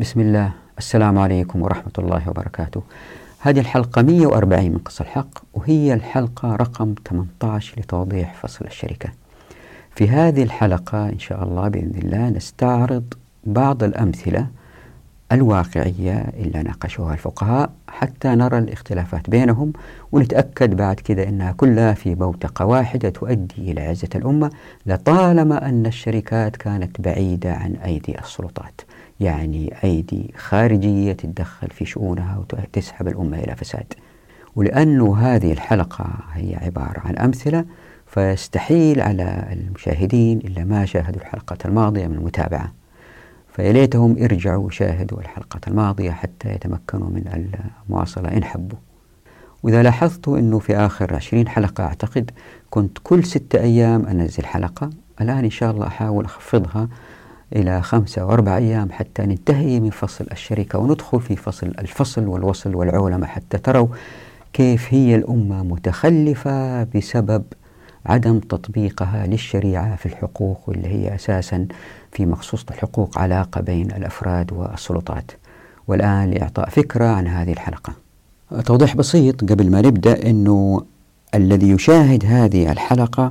بسم الله السلام عليكم ورحمة الله وبركاته هذه الحلقة 140 من قص الحق وهي الحلقة رقم 18 لتوضيح فصل الشركة في هذه الحلقة إن شاء الله بإذن الله نستعرض بعض الأمثلة الواقعية اللي ناقشوها الفقهاء حتى نرى الاختلافات بينهم ونتأكد بعد كده أنها كلها في بوتقة واحدة تؤدي إلى عزة الأمة لطالما أن الشركات كانت بعيدة عن أيدي السلطات يعني أيدي خارجية تتدخل في شؤونها وتسحب الأمة إلى فساد. ولأنه هذه الحلقة هي عبارة عن أمثلة فيستحيل على المشاهدين إلا ما شاهدوا الحلقة الماضية من المتابعة. فيليتهم يرجعوا ويشاهدوا الحلقة الماضية حتى يتمكنوا من المواصلة إن حبوا. وإذا لاحظتوا أنه في آخر عشرين حلقة أعتقد كنت كل ستة أيام أنزل حلقة الآن إن شاء الله أحاول أخفضها إلى خمسة وأربع أيام حتى ننتهي من فصل الشركة وندخل في فصل الفصل والوصل والعولمة حتى تروا كيف هي الأمة متخلفة بسبب عدم تطبيقها للشريعة في الحقوق واللي هي أساسا في مخصوص الحقوق علاقة بين الأفراد والسلطات. والآن لإعطاء فكرة عن هذه الحلقة. توضيح بسيط قبل ما نبدأ أنه الذي يشاهد هذه الحلقة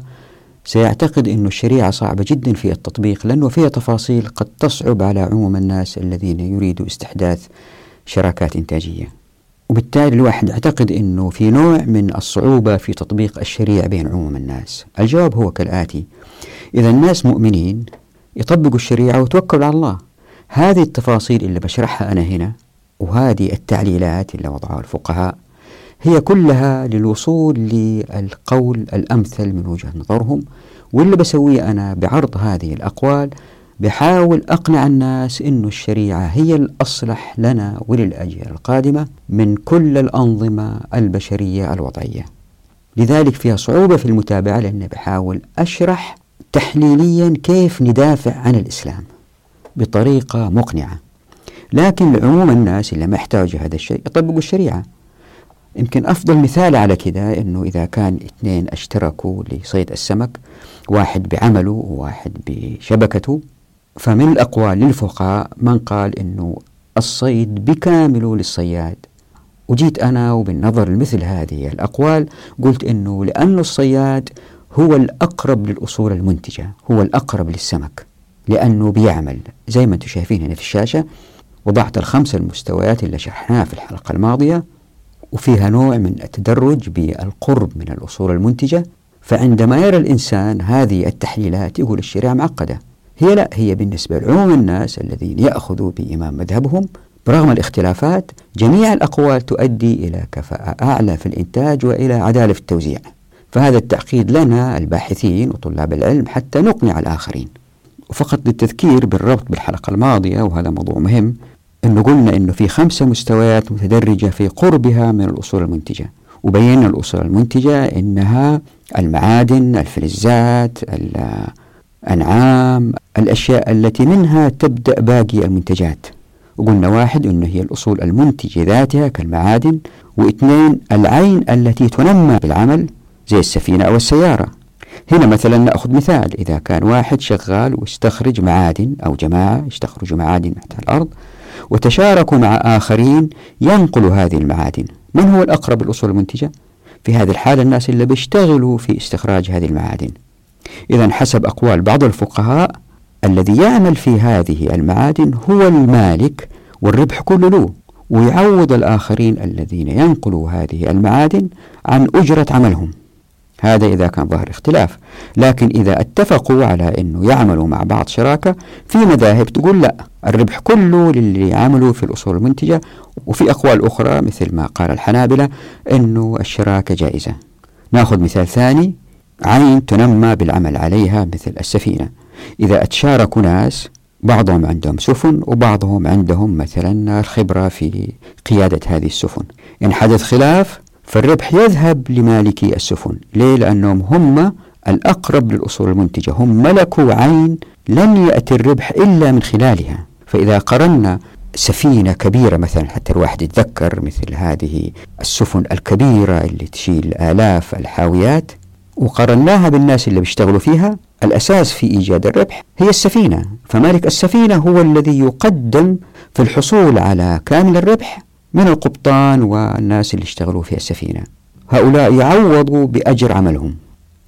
سيعتقد أن الشريعة صعبة جدا في التطبيق لأنه فيها تفاصيل قد تصعب على عموم الناس الذين يريدوا استحداث شراكات إنتاجية. وبالتالي الواحد يعتقد أنه في نوع من الصعوبة في تطبيق الشريعة بين عموم الناس. الجواب هو كالآتي إذا الناس مؤمنين يطبقوا الشريعة وتوكلوا على الله. هذه التفاصيل اللي بشرحها أنا هنا وهذه التعليلات اللي وضعها الفقهاء هي كلها للوصول للقول الأمثل من وجهة نظرهم واللي بسويه أنا بعرض هذه الأقوال بحاول أقنع الناس أن الشريعة هي الأصلح لنا وللأجيال القادمة من كل الأنظمة البشرية الوضعية. لذلك فيها صعوبة في المتابعة لأني بحاول أشرح تحليليا كيف ندافع عن الإسلام بطريقة مقنعة. لكن لعموم الناس اللي ما يحتاجوا هذا الشيء يطبقوا الشريعة. يمكن أفضل مثال على كده أنه إذا كان اثنين اشتركوا لصيد السمك واحد بعمله وواحد بشبكته. فمن الأقوال للفقهاء من قال أنه الصيد بكامله للصياد. وجيت أنا وبالنظر لمثل هذه الأقوال قلت أنه لأن الصياد هو الأقرب للأصول المنتجة هو الأقرب للسمك لأنه بيعمل. زي ما أنتم شايفين هنا في الشاشة وضعت الخمس المستويات اللي شرحناها في الحلقة الماضية وفيها نوع من التدرج بالقرب من الأصول المنتجة. فعندما يرى الإنسان هذه التحليلات يقول الشريعة معقدة. هي لا هي بالنسبة لعموم الناس الذين يأخذوا بإمام مذهبهم برغم الاختلافات جميع الأقوال تؤدي إلى كفاءة أعلى في الإنتاج وإلى عدالة في التوزيع. فهذا التعقيد لنا الباحثين وطلاب العلم حتى نقنع الآخرين. وفقط للتذكير بالربط بالحلقة الماضية وهذا موضوع مهم أنه قلنا أنه في خمسة مستويات متدرجة في قربها من الأصول المنتجة. وبينا الأصول المنتجة أنها المعادن الفلزات الأنعام الأشياء التي منها تبدأ باقي المنتجات. وقلنا واحد أنه هي الأصول المنتجة ذاتها كالمعادن واثنين العين التي تنمى بالعمل زي السفينة أو السيارة. هنا مثلا نأخذ مثال إذا كان واحد شغال واستخرج معادن أو جماعة يستخرجوا معادن تحت الأرض وتشاركوا مع آخرين ينقلوا هذه المعادن. من هو الأقرب الأصول المنتجة؟ في هذه الحالة الناس اللي بيشتغلوا في استخراج هذه المعادن إذا حسب أقوال بعض الفقهاء الذي يعمل في هذه المعادن هو المالك والربح كله له ويعوض الآخرين الذين ينقلوا هذه المعادن عن أجرة عملهم هذا إذا كان ظهر اختلاف. لكن إذا اتفقوا على أنه يعملوا مع بعض شراكة في مذاهب تقول لا الربح كله للي عملوا في الأصول المنتجة. وفي أقوال أخرى مثل ما قال الحنابلة أنه الشراكة جائزة. نأخذ مثال ثاني عين تنمى بالعمل عليها مثل السفينة. إذا أتشاركوا ناس بعضهم عندهم سفن وبعضهم عندهم مثلا الخبرة في قيادة هذه السفن. إن حدث خلاف فالربح يذهب لمالكي السفن. ليه؟ لأنهم هم الأقرب للأصول المنتجة. هم ملكوا عين لن يأتي الربح إلا من خلالها. فإذا قرنا سفينة كبيرة مثلا حتى الواحد يتذكر مثل هذه السفن الكبيرة اللي تشيل آلاف الحاويات وقرناها بالناس اللي بيشتغلوا فيها الأساس في إيجاد الربح هي السفينة. فمالك السفينة هو الذي يقدم في الحصول على كامل الربح من القبطان والناس اللي اشتغلوا في السفينة. هؤلاء يعوضوا بأجر عملهم.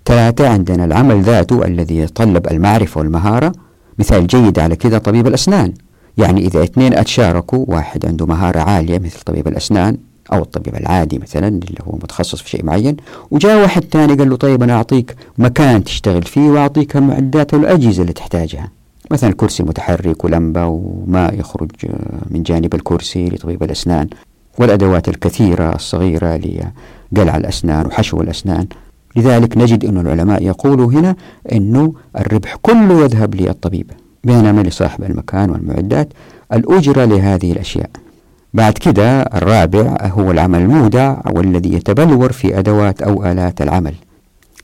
ثلاثة عندنا العمل ذاته الذي يتطلب المعرفة والمهارة. مثال جيد على كذا طبيب الأسنان. يعني إذا اثنين أتشاركوا واحد عنده مهارة عالية مثل طبيب الأسنان أو الطبيب العادي مثلا اللي هو متخصص في شيء معين وجاء واحد ثاني قال له طيب أنا أعطيك مكان تشتغل فيه وأعطيك المعدات والأجهزة اللي تحتاجها. مثلا كرسي متحرك ولمبة وماء يخرج من جانب الكرسي لطبيب الأسنان والأدوات الكثيرة الصغيرة لقلع الأسنان وحشو الأسنان. لذلك نجد أن العلماء يقولوا هنا أنه الربح كله يذهب للطبيب بينما لصاحب المكان والمعدات الأجرة لهذه الأشياء. بعد كده الرابع هو العمل المودع والذي يتبلور في أدوات أو آلات العمل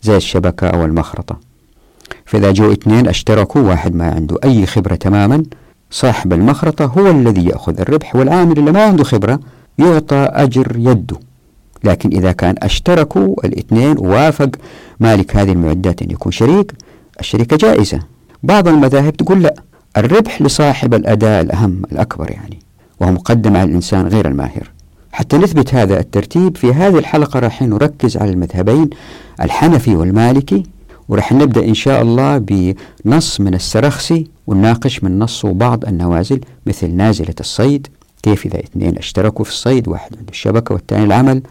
زي الشبكة أو المخرطة. فإذا جو اثنين أشتركوا واحد ما عنده أي خبرة تماما صاحب المخرطة هو الذي يأخذ الربح والعامل اللي ما عنده خبرة يعطى أجر يده. لكن إذا كان أشتركوا الاثنين ووافق مالك هذه المعدات أن يكون شريك الشركة جائزة. بعض المذاهب تقول لا الربح لصاحب الأداء الأهم الأكبر يعني وهو مقدم على الإنسان غير الماهر. حتى نثبت هذا الترتيب في هذه الحلقة راح نركز على المذهبين الحنفي والمالكي. وراح نبدأ إن شاء الله بنص من السرخسي ونناقش من نصه بعض النوازل مثل نازلة الصيد كيف إذا اثنين اشتركوا في الصيد واحد عنده الشبكة والثاني العمل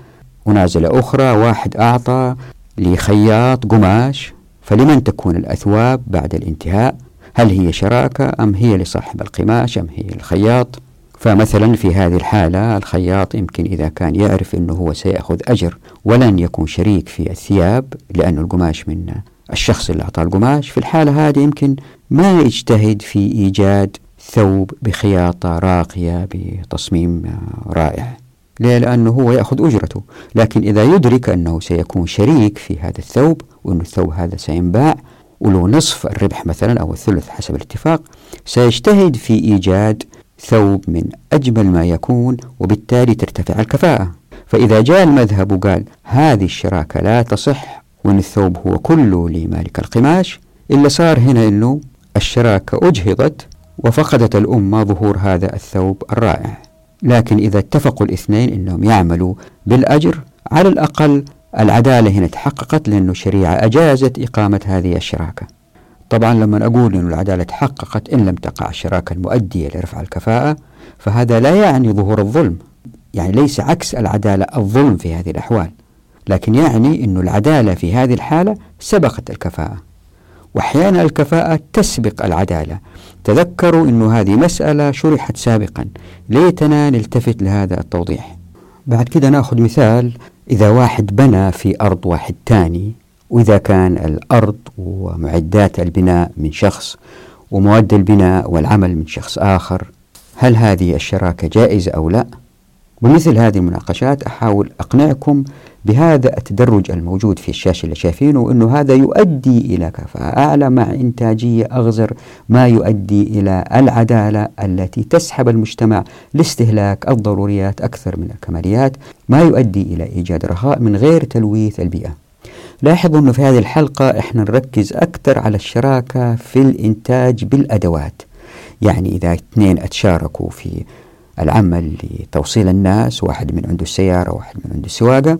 ونازلة أخرى واحد أعطى لخياط قماش فلمن تكون الأثواب بعد الانتهاء؟ هل هي شراكة أم هي لصاحب القماش أم هي الخياط فمثلا في هذه الحالة الخياط يمكن إذا كان يعرف أنه هو سيأخذ أجر ولن يكون شريك في الثياب لأن القماش من الشخص اللي أعطاه القماش في الحالة هذه يمكن ما يجتهد في إيجاد ثوب بخياطة راقية بتصميم رائع ليه؟ لأنه هو يأخذ أجرته لكن إذا يدرك أنه سيكون شريك في هذا الثوب وأن الثوب هذا سينباع ولو نصف الربح مثلا أو الثلث حسب الاتفاق سيجتهد في إيجاد ثوب من أجمل ما يكون وبالتالي ترتفع الكفاءة فإذا جاء المذهب وقال هذه الشراكة لا تصح وأن الثوب هو كله لمالك القماش. إلا صار هنا أنه الشراكة أجهضت وفقدت الأمة ظهور هذا الثوب الرائع. لكن إذا اتفقوا الاثنين أنهم يعملوا بالأجر على الأقل العدالة هنا تحققت لأن الشريعة أجازت إقامة هذه الشراكة. طبعا لما أقول أن العدالة تحققت إن لم تقع الشراكة المؤدية لرفع الكفاءة فهذا لا يعني ظهور الظلم. يعني ليس عكس العدالة الظلم في هذه الأحوال. لكن يعني أن العدالة في هذه الحالة سبقت الكفاءة. وأحيانا الكفاءة تسبق العدالة. تذكروا أن هذه مسألة شرحت سابقا. ليتنا نلتفت لهذا التوضيح. بعد كده نأخذ مثال إذا واحد بنى في أرض واحد تاني وإذا كان الأرض ومعدات البناء من شخص ومواد البناء والعمل من شخص آخر هل هذه الشراكة جائزة أو لا؟ ومثل هذه المناقشات أحاول أقنعكم بهذا التدرج الموجود في الشاشة اللي شايفينه وأنه هذا يؤدي إلى كفاءة أعلى مع إنتاجية أغزر ما يؤدي إلى العدالة التي تسحب المجتمع لاستهلاك الضروريات أكثر من الكماليات ما يؤدي إلى إيجاد رخاء من غير تلويث البيئة. لاحظوا أنه في هذه الحلقة إحنا نركز أكثر على الشراكة في الإنتاج بالأدوات. يعني إذا اثنين أتشاركوا في العمل لتوصيل الناس واحد من عنده السيارة واحد من عنده السواقة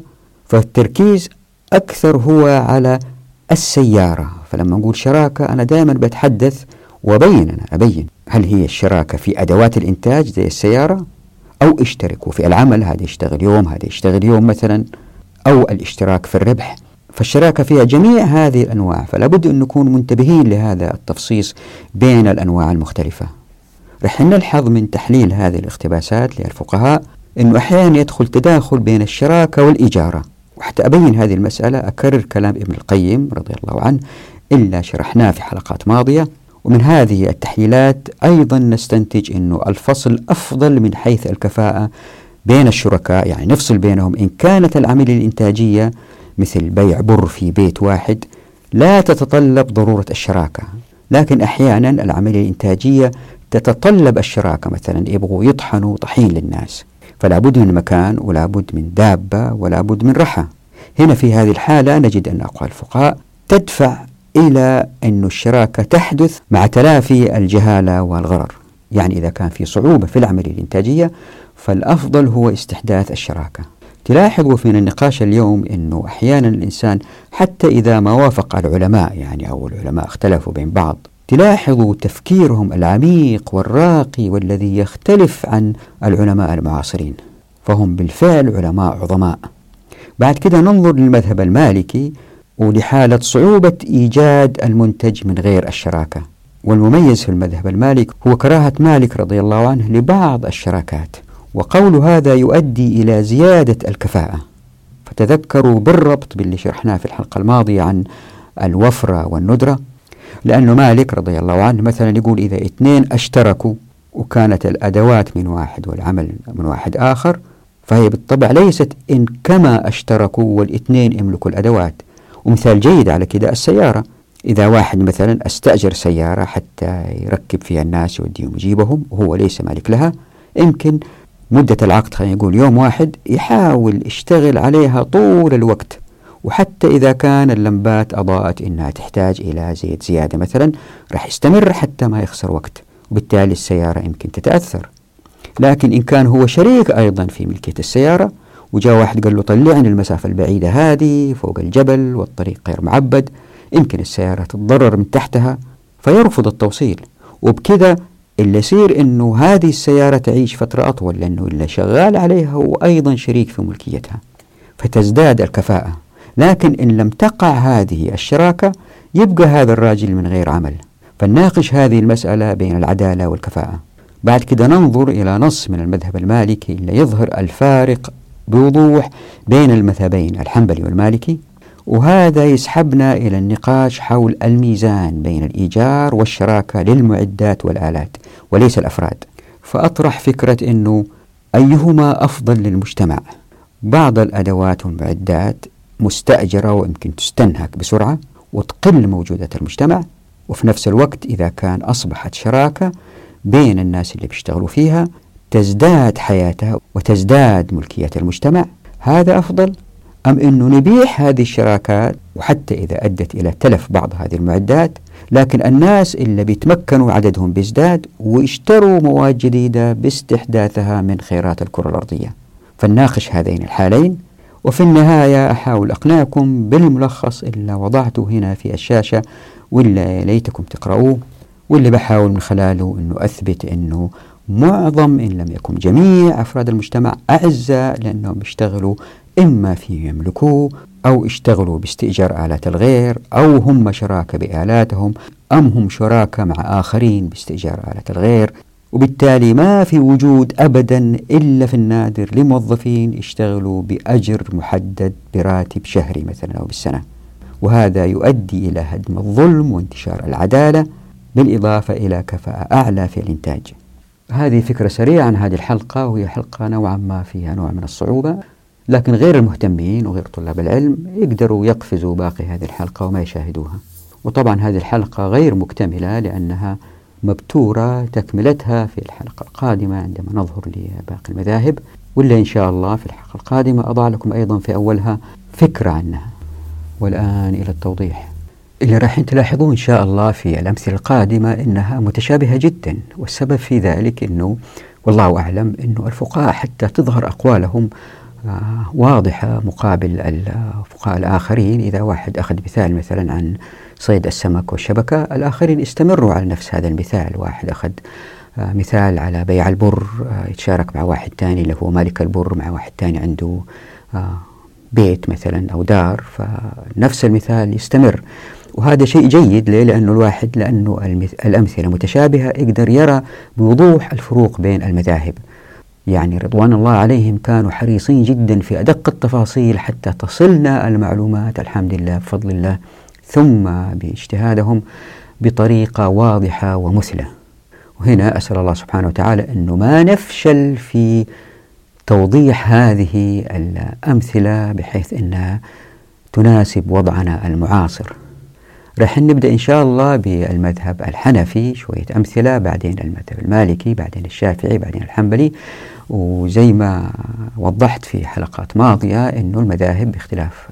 فالتركيز أكثر هو على السيارة. فلما نقول شراكة أنا دائما بتحدث وأبين أنا أبين هل هي الشراكة في أدوات الإنتاج زي السيارة أو اشتركوا في العمل هذا يشتغل يوم هذا يشتغل يوم مثلا أو الاشتراك في الربح. فالشراكة فيها جميع هذه الأنواع فلا بد أن نكون منتبهين لهذا التفصيص بين الأنواع المختلفة. رح نلحظ من تحليل هذه الاقتباسات للفقهاء أنه أحيانا يدخل تداخل بين الشراكة والإجارة. وحتى أبين هذه المسألة أكرر كلام ابن القيم رضي الله عنه إلا شرحناه في حلقات ماضية. ومن هذه التحليلات أيضا نستنتج أنه الفصل أفضل من حيث الكفاءة بين الشركاء يعني نفصل بينهم. إن كانت العملية الإنتاجية مثل بيع بر في بيت واحد لا تتطلب ضرورة الشراكة. لكن أحيانا العملية الإنتاجية تتطلب الشراكة. مثلا يبغوا يطحنوا طحين للناس. فلا بد من مكان ولا بد من دابة ولا بد من رحى هنا في هذه الحالة نجد أن أقوال الفقهاء تدفع إلى أن الشراكة تحدث مع تلافي الجهالة والغرر. يعني إذا كان في صعوبة في العملية الإنتاجية فالأفضل هو استحداث الشراكة. تلاحظوا في النقاش اليوم أنه أحيانا الإنسان حتى إذا ما وافق العلماء يعني أو العلماء اختلفوا بين بعض تلاحظوا تفكيرهم العميق والراقي والذي يختلف عن العلماء المعاصرين فهم بالفعل علماء عظماء. بعد كده ننظر للمذهب المالكي ولحالة صعوبة إيجاد المنتج من غير الشراكة. والمميز في المذهب المالك هو كراهة مالك رضي الله عنه لبعض الشراكات وقول هذا يؤدي إلى زيادة الكفاءة. فتذكروا بالربط باللي شرحناه في الحلقة الماضية عن الوفرة والندرة. لأنه مالك رضي الله عنه مثلا يقول إذا اثنين أشتركوا وكانت الأدوات من واحد والعمل من واحد آخر فهي بالطبع ليست إن كما أشتركوا والاثنين يملكوا الأدوات. ومثال جيد على كده السيارة. إذا واحد مثلا أستأجر سيارة حتى يركب فيها الناس يوديهم يجيبهم وهو ليس مالك لها يمكن مدة العقد خلينا نقول يوم واحد يحاول يشتغل عليها طول الوقت. وحتى إذا كان اللمبات أضاءت إنها تحتاج إلى زيت زيادة مثلا راح يستمر حتى ما يخسر وقت وبالتالي السيارة يمكن تتأثر. لكن إن كان هو شريك أيضا في ملكية السيارة وجاء واحد قال له طلعني المسافة البعيدة هذه فوق الجبل والطريق غير معبد يمكن السيارة تتضرر من تحتها فيرفض التوصيل. وبكذا اللي يصير إنه هذه السيارة تعيش فترة أطول لأنه اللي شغال عليها هو أيضا شريك في ملكيتها. فتزداد الكفاءة. لكن إن لم تقع هذه الشراكة يبقى هذا الراجل من غير عمل. فنناقش هذه المسألة بين العدالة والكفاءة. بعد كده ننظر إلى نص من المذهب المالكي اللي يظهر الفارق بوضوح بين المذهبين الحنبلي والمالكي. وهذا يسحبنا إلى النقاش حول الميزان بين الإيجار والشراكة للمعدات والآلات وليس الأفراد. فأطرح فكرة أنه أيهما أفضل للمجتمع؟ بعض الأدوات والمعدات مستأجرة ويمكن تستنهك بسرعة وتقل موجودة المجتمع. وفي نفس الوقت إذا كان أصبحت شراكة بين الناس اللي بيشتغلوا فيها تزداد حياتها وتزداد ملكية المجتمع. هذا أفضل؟ أم أنه نبيح هذه الشراكات وحتى إذا أدت إلى تلف بعض هذه المعدات لكن الناس اللي بيتمكنوا عددهم بيزداد ويشتروا مواد جديدة باستحداثها من خيرات الكرة الأرضية. فلناقش هذين الحالين وفي النهاية أحاول أقنعكم بالملخص اللي وضعته هنا في الشاشة واللي ليتكم تقرأوه واللي بحاول من خلاله أنه أثبت أنه معظم إن لم يكن جميع أفراد المجتمع أعزاء لأنهم بيشتغلوا إما في يملكوه أو اشتغلوا باستئجار آلات الغير أو هم شراكة بآلاتهم أم هم شراكة مع آخرين باستئجار آلات الغير. وبالتالي ما في وجود أبدا إلا في النادر لموظفين يشتغلوا بأجر محدد براتب شهري مثلا أو بالسنة. وهذا يؤدي إلى هدم الظلم وانتشار العدالة بالإضافة إلى كفاءة أعلى في الإنتاج. هذه فكرة سريعة عن هذه الحلقة وهي حلقة نوعا ما فيها نوع من الصعوبة. لكن غير المهتمين وغير طلاب العلم يقدروا يقفزوا باقي هذه الحلقة وما يشاهدوها. وطبعا هذه الحلقة غير مكتملة لأنها مبتورة تكملتها في الحلقة القادمة عندما نظهر لباقي المذاهب واللي إن شاء الله في الحلقة القادمة أضع لكم أيضا في أولها فكرة عنها. والآن إلى التوضيح. اللي راح تلاحظوه إن شاء الله في الأمثلة القادمة إنها متشابهة جدا والسبب في ذلك أنه والله أعلم أنه الفقهاء حتى تظهر أقوالهم واضحة مقابل الفقهاء الآخرين. إذا واحد أخذ مثال مثلا عن صيد السمك والشبكة الآخرين استمروا على نفس هذا المثال. واحد أخذ آه، مثال على بيع البر آه، يتشارك مع واحد ثاني اللي هو مالك البر مع واحد ثاني عنده بيت مثلا أو دار. فنفس المثال يستمر. وهذا شيء جيد. ليه؟ لأنه الواحد لأنه الأمثلة متشابهة يقدر يرى بوضوح الفروق بين المذاهب. يعني رضوان الله عليهم كانوا حريصين جدا في أدق التفاصيل حتى تصلنا المعلومات الحمد لله بفضل الله ثم باجتهادهم بطريقة واضحة ومثلة وهنا أسأل الله سبحانه وتعالى أنه ما نفشل في توضيح هذه الأمثلة بحيث أنها تناسب وضعنا المعاصر. رح نبدأ إن شاء الله بالمذهب الحنفي شوية أمثلة بعدين المذهب المالكي بعدين الشافعي بعدين الحنبلي. وزي ما وضحت في حلقات ماضية أنه المذاهب باختلاف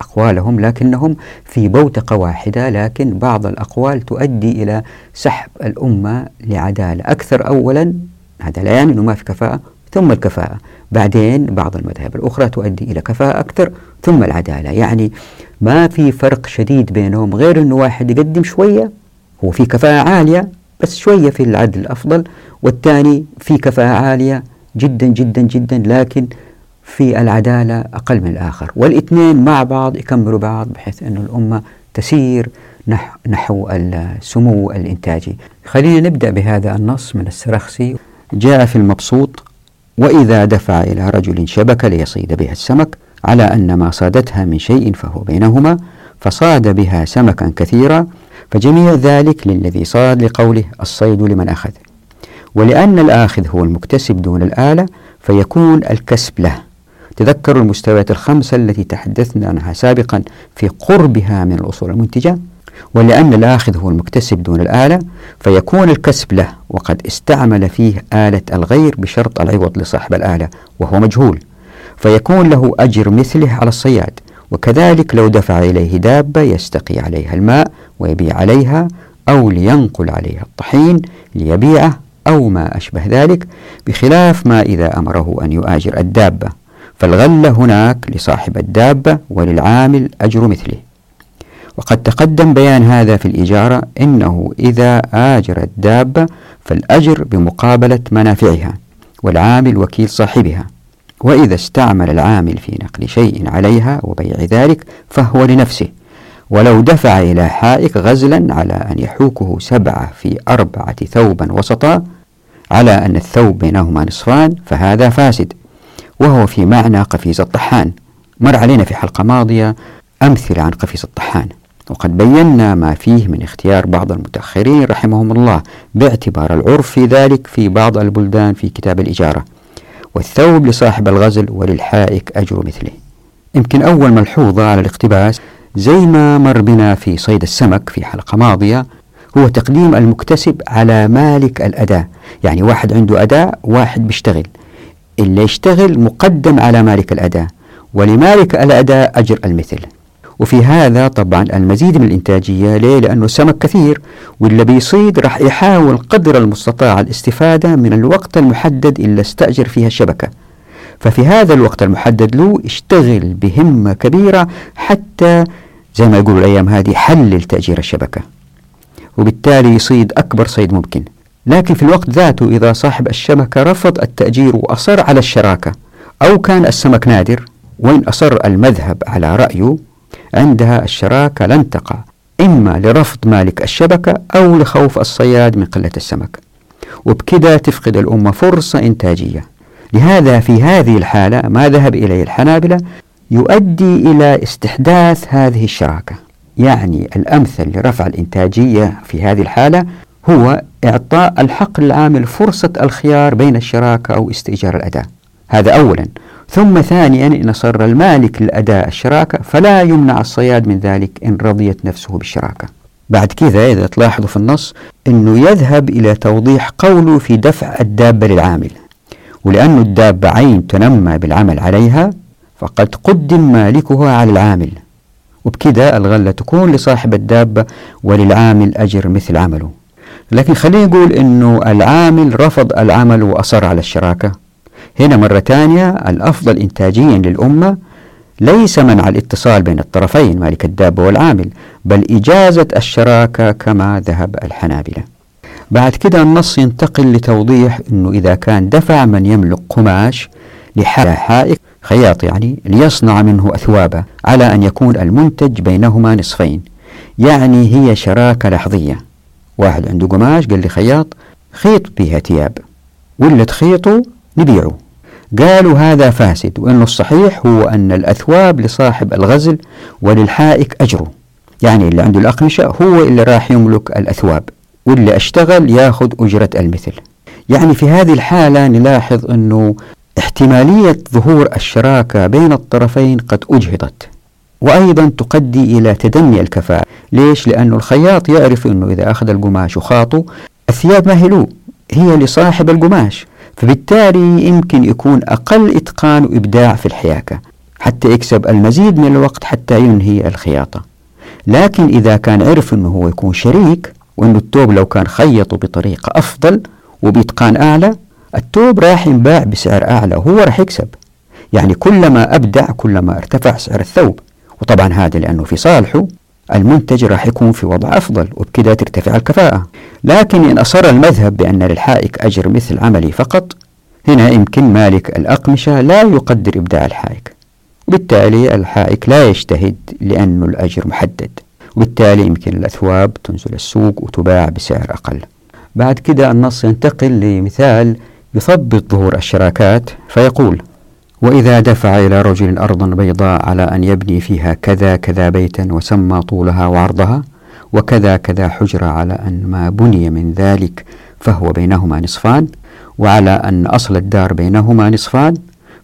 أقوالهم لكنهم في بوتقة واحدة لكن بعض الأقوال تؤدي إلى سحب الأمة لعدالة. أكثر أولا هذا لا يعني أنه ما في كفاءة ثم الكفاءة. بعدين بعض المذاهب الأخرى تؤدي إلى كفاءة أكثر ثم العدالة. يعني ما في فرق شديد بينهم غير أنه واحد يقدم شوية هو في كفاءة عالية بس شوية في العدل أفضل والثاني في كفاءة عالية. جدا جدا جدا لكن في العدالة أقل من الآخر. والإثنين مع بعض يكملوا بعض بحيث أن الأمة تسير نحو السمو الإنتاجي خلينا نبدأ بهذا النص من السرخسي. جاء في المبسوط وإذا دفع إلى رجل شبكة ليصيد بها السمك على أن ما صادتها من شيء فهو بينهما فصاد بها سمكا كثيرا فجميع ذلك للذي صاد لقوله الصيد لمن أخذ. ولأن الآخذ هو المكتسب دون الآلة فيكون الكسب له. تذكروا المستويات الخمسة التي تحدثنا عنها سابقا في قربها من الأصول المنتجة؟ ولأن الآخذ هو المكتسب دون الآلة فيكون الكسب له وقد استعمل فيه آلة الغير بشرط العوض لصاحب الآلة وهو مجهول. فيكون له أجر مثله على الصياد وكذلك لو دفع إليه دابة يستقي عليها الماء ويبيع عليها أو لينقل عليها الطحين ليبيعه. أو ما أشبه ذلك بخلاف ما إذا أمره أن يؤاجر الدابة. فالغلة هناك لصاحب الدابة وللعامل أجر مثله. وقد تقدم بيان هذا في الإجارة إنه إذا آجر الدابة فالأجر بمقابلة منافعها والعامل وكيل صاحبها. وإذا استعمل العامل في نقل شيء عليها وبيع ذلك فهو لنفسه. ولو دفع إلى حائك غزلا على أن يحوكه سبعة في أربعة ثوبا وسطا على أن الثوب بينهما نصفان فهذا فاسد. وهو في معنى قفيز الطحان. مر علينا في حلقة ماضية أمثلة عن قفيز الطحان. وقد بينا ما فيه من اختيار بعض المتأخرين رحمهم الله باعتبار العرف في ذلك في بعض البلدان في كتاب الإجارة. والثوب لصاحب الغزل وللحائك أجر مثله. يمكن أول ملحوظة على الاقتباس زي ما مر بنا في صيد السمك في حلقة ماضية هو تقديم المكتسب على مالك الأداة. يعني واحد عنده أداة واحد بيشتغل. اللي يشتغل مقدم على مالك الأداة. ولمالك الأداة أجر المثل. وفي هذا طبعا المزيد من الإنتاجية ليه؟ لأنه السمك كثير. واللي بيصيد راح يحاول قدر المستطاع الاستفادة من الوقت المحدد اللي استأجر فيها الشبكة. ففي هذا الوقت المحدد له اشتغل بهمة كبيرة حتى زي ما يقولوا الأيام هذه حلل تأجير الشبكة. وبالتالي يصيد أكبر صيد ممكن. لكن في الوقت ذاته إذا صاحب الشبكة رفض التأجير وأصر على الشراكة أو كان السمك نادر وإن أصر المذهب على رأيه عندها الشراكة لن تقع إما لرفض مالك الشبكة أو لخوف الصياد من قلة السمك. وبكذا تفقد الأمة فرصة إنتاجية. لهذا في هذه الحالة ما ذهب إليه الحنابلة يؤدي إلى استحداث هذه الشراكة. يعني الأمثل لرفع الإنتاجية في هذه الحالة هو إعطاء الحق للعامل فرصة الخيار بين الشراكة أو استئجار الأداة. هذا أولا. ثم ثانيا إن صر المالك للأداء الشراكة فلا يمنع الصياد من ذلك إن رضيت نفسه بالشراكة. بعد كذا إذا تلاحظوا في النص أنه يذهب إلى توضيح قوله في دفع الدابة للعامل. ولأن الدابة عين تنمى بالعمل عليها فقد قدم مالكها على العامل. وبكذا الغلة تكون لصاحب الدابة وللعامل أجر مثل عمله. لكن خلينا نقول أنه العامل رفض العمل وأصر على الشراكة. هنا مرة ثانية الأفضل إنتاجيا للأمة ليس منع الاتصال بين الطرفين مالك الدابة والعامل بل إجازة الشراكة كما ذهب الحنابلة. بعد كده النص ينتقل لتوضيح أنه إذا كان دفع من يملك قماش لحائك خياط يعني ليصنع منه أثوابا على أن يكون المنتج بينهما نصفين. يعني هي شراكة لحظية. واحد عنده قماش قال لي خياط خيط بها ثياب. ولا تخيطه نبيعه. قالوا هذا فاسد وأنه الصحيح هو أن الأثواب لصاحب الغزل وللحائك أجره. يعني اللي عنده الأقمشة هو اللي راح يملك الأثواب. واللي أشتغل ياخذ أجرة المثل. يعني في هذه الحالة نلاحظ أنه احتمالية ظهور الشراكة بين الطرفين قد أجهضت وأيضا تؤدي إلى تدني الكفاءة. ليش؟ لأن الخياط يعرف أنه إذا أخذ القماش وخاطه الثياب ما هي له هي لصاحب القماش. فبالتالي يمكن يكون أقل إتقان وإبداع في الحياكة حتى يكسب المزيد من الوقت حتى ينهي الخياطة. لكن إذا كان عرف أنه هو يكون شريك وأنه التوب لو كان خيطه بطريقة أفضل وبإتقان أعلى التوب راح ينباع بسعر أعلى وهو راح يكسب. يعني كلما أبدع كلما ارتفع سعر الثوب. وطبعا هذا لأنه في صالحه المنتج راح يكون في وضع أفضل وبكذا ترتفع الكفاءة. لكن إن أصر المذهب بأن للحائك أجر مثل عملي فقط هنا يمكن مالك الأقمشة لا يقدر إبداع الحائك. وبالتالي الحائك لا يجتهد لأن الأجر محدد. وبالتالي يمكن الأثواب تنزل السوق وتباع بسعر أقل. بعد كده النص ينتقل لمثال يثبط ظهور الشراكات فيقول وإذا دفع إلى رجل أرضا بيضاء على أن يبني فيها كذا كذا بيتا وسمى طولها وعرضها وكذا كذا حجرة على أن ما بني من ذلك فهو بينهما نصفان وعلى أن أصل الدار بينهما نصفان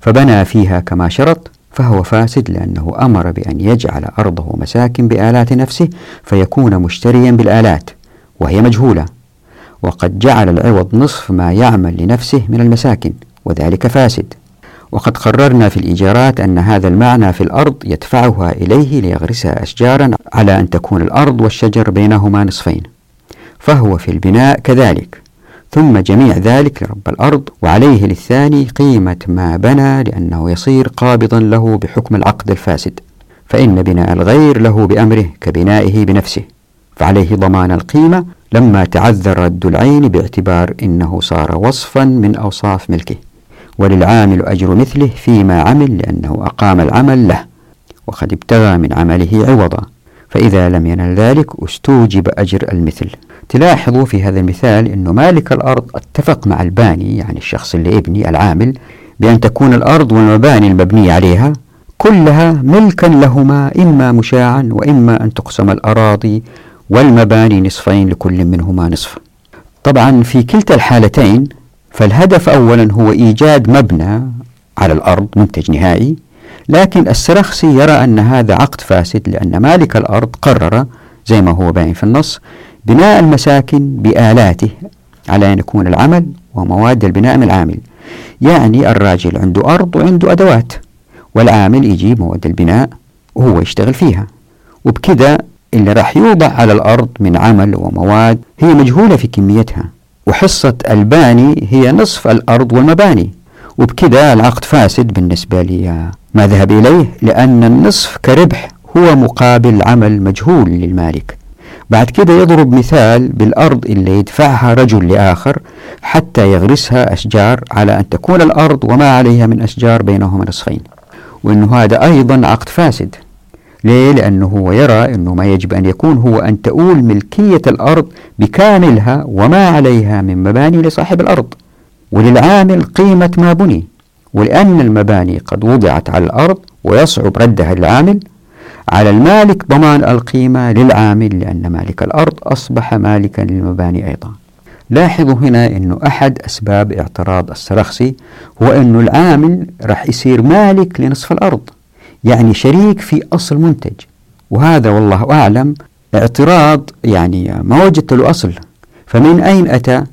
فبنى فيها كما شرط فهو فاسد لأنه أمر بأن يجعل أرضه مساكن بآلات نفسه فيكون مشتريا بالآلات وهي مجهولة. وقد جعل العوض نصف ما يعمل لنفسه من المساكن وذلك فاسد. وقد قررنا في الإيجارات أن هذا المعنى في الأرض يدفعها إليه ليغرسها أشجارا على أن تكون الأرض والشجر بينهما نصفين. فهو في البناء كذلك. ثم جميع ذلك لرب الأرض وعليه للثاني قيمة ما بنى لأنه يصير قابضا له بحكم العقد الفاسد. فإن بناء الغير له بأمره كبنائه بنفسه. فعليه ضمان القيمة لما تعذر رد العين باعتبار إنه صار وصفا من أوصاف ملكه. وللعامل أجر مثله فيما عمل لأنه أقام العمل له وقد ابتغى من عمله عوضا. فإذا لم ينل ذلك استوجب أجر المثل. تلاحظوا في هذا المثال أنه مالك الأرض اتفق مع الباني يعني الشخص اللي يبني العامل بأن تكون الأرض والمباني المبنية عليها كلها ملكا لهما إما مشاعا وإما أن تقسم الأراضي والمباني نصفين لكل منهما نصف. طبعا في كلتا الحالتين فالهدف أولا هو إيجاد مبنى على الأرض منتج نهائي لكن السرخسي يرى أن هذا عقد فاسد لأن مالك الأرض قرر زي ما هو باين في النص بناء المساكن بآلاته على أن يكون العمل ومواد البناء من العامل. يعني الراجل عنده أرض وعنده أدوات والعامل يجيب مواد البناء وهو يشتغل فيها. وبكذا اللي راح يوضع على الأرض من عمل ومواد هي مجهولة في كميتها وحصة الباني هي نصف الأرض والمباني. وبكذا العقد فاسد بالنسبة لي ما ذهب إليه لأن النصف كربح هو مقابل عمل مجهول للمالك. بعد كده يضرب مثال بالأرض اللي يدفعها رجل لآخر حتى يغرسها أشجار على أن تكون الأرض وما عليها من أشجار بينهما نصفين. وأنه هذا أيضا عقد فاسد. ليه؟ لأنه هو يرى أنه ما يجب أن يكون هو أن تؤول ملكية الأرض بكاملها وما عليها من مباني لصاحب الأرض. وللعامل قيمة ما بني. ولأن المباني قد وضعت على الأرض ويصعب ردها للعامل. على المالك ضمان القيمة للعامل لأن مالك الأرض أصبح مالكا للمباني أيضا. لاحظوا هنا أنه أحد أسباب اعتراض السرخسي هو أنه العامل راح يصير مالك لنصف الأرض. يعني شريك في أصل منتج. وهذا والله أعلم اعتراض يعني ما وجدت له أصل. فمن أين أتى؟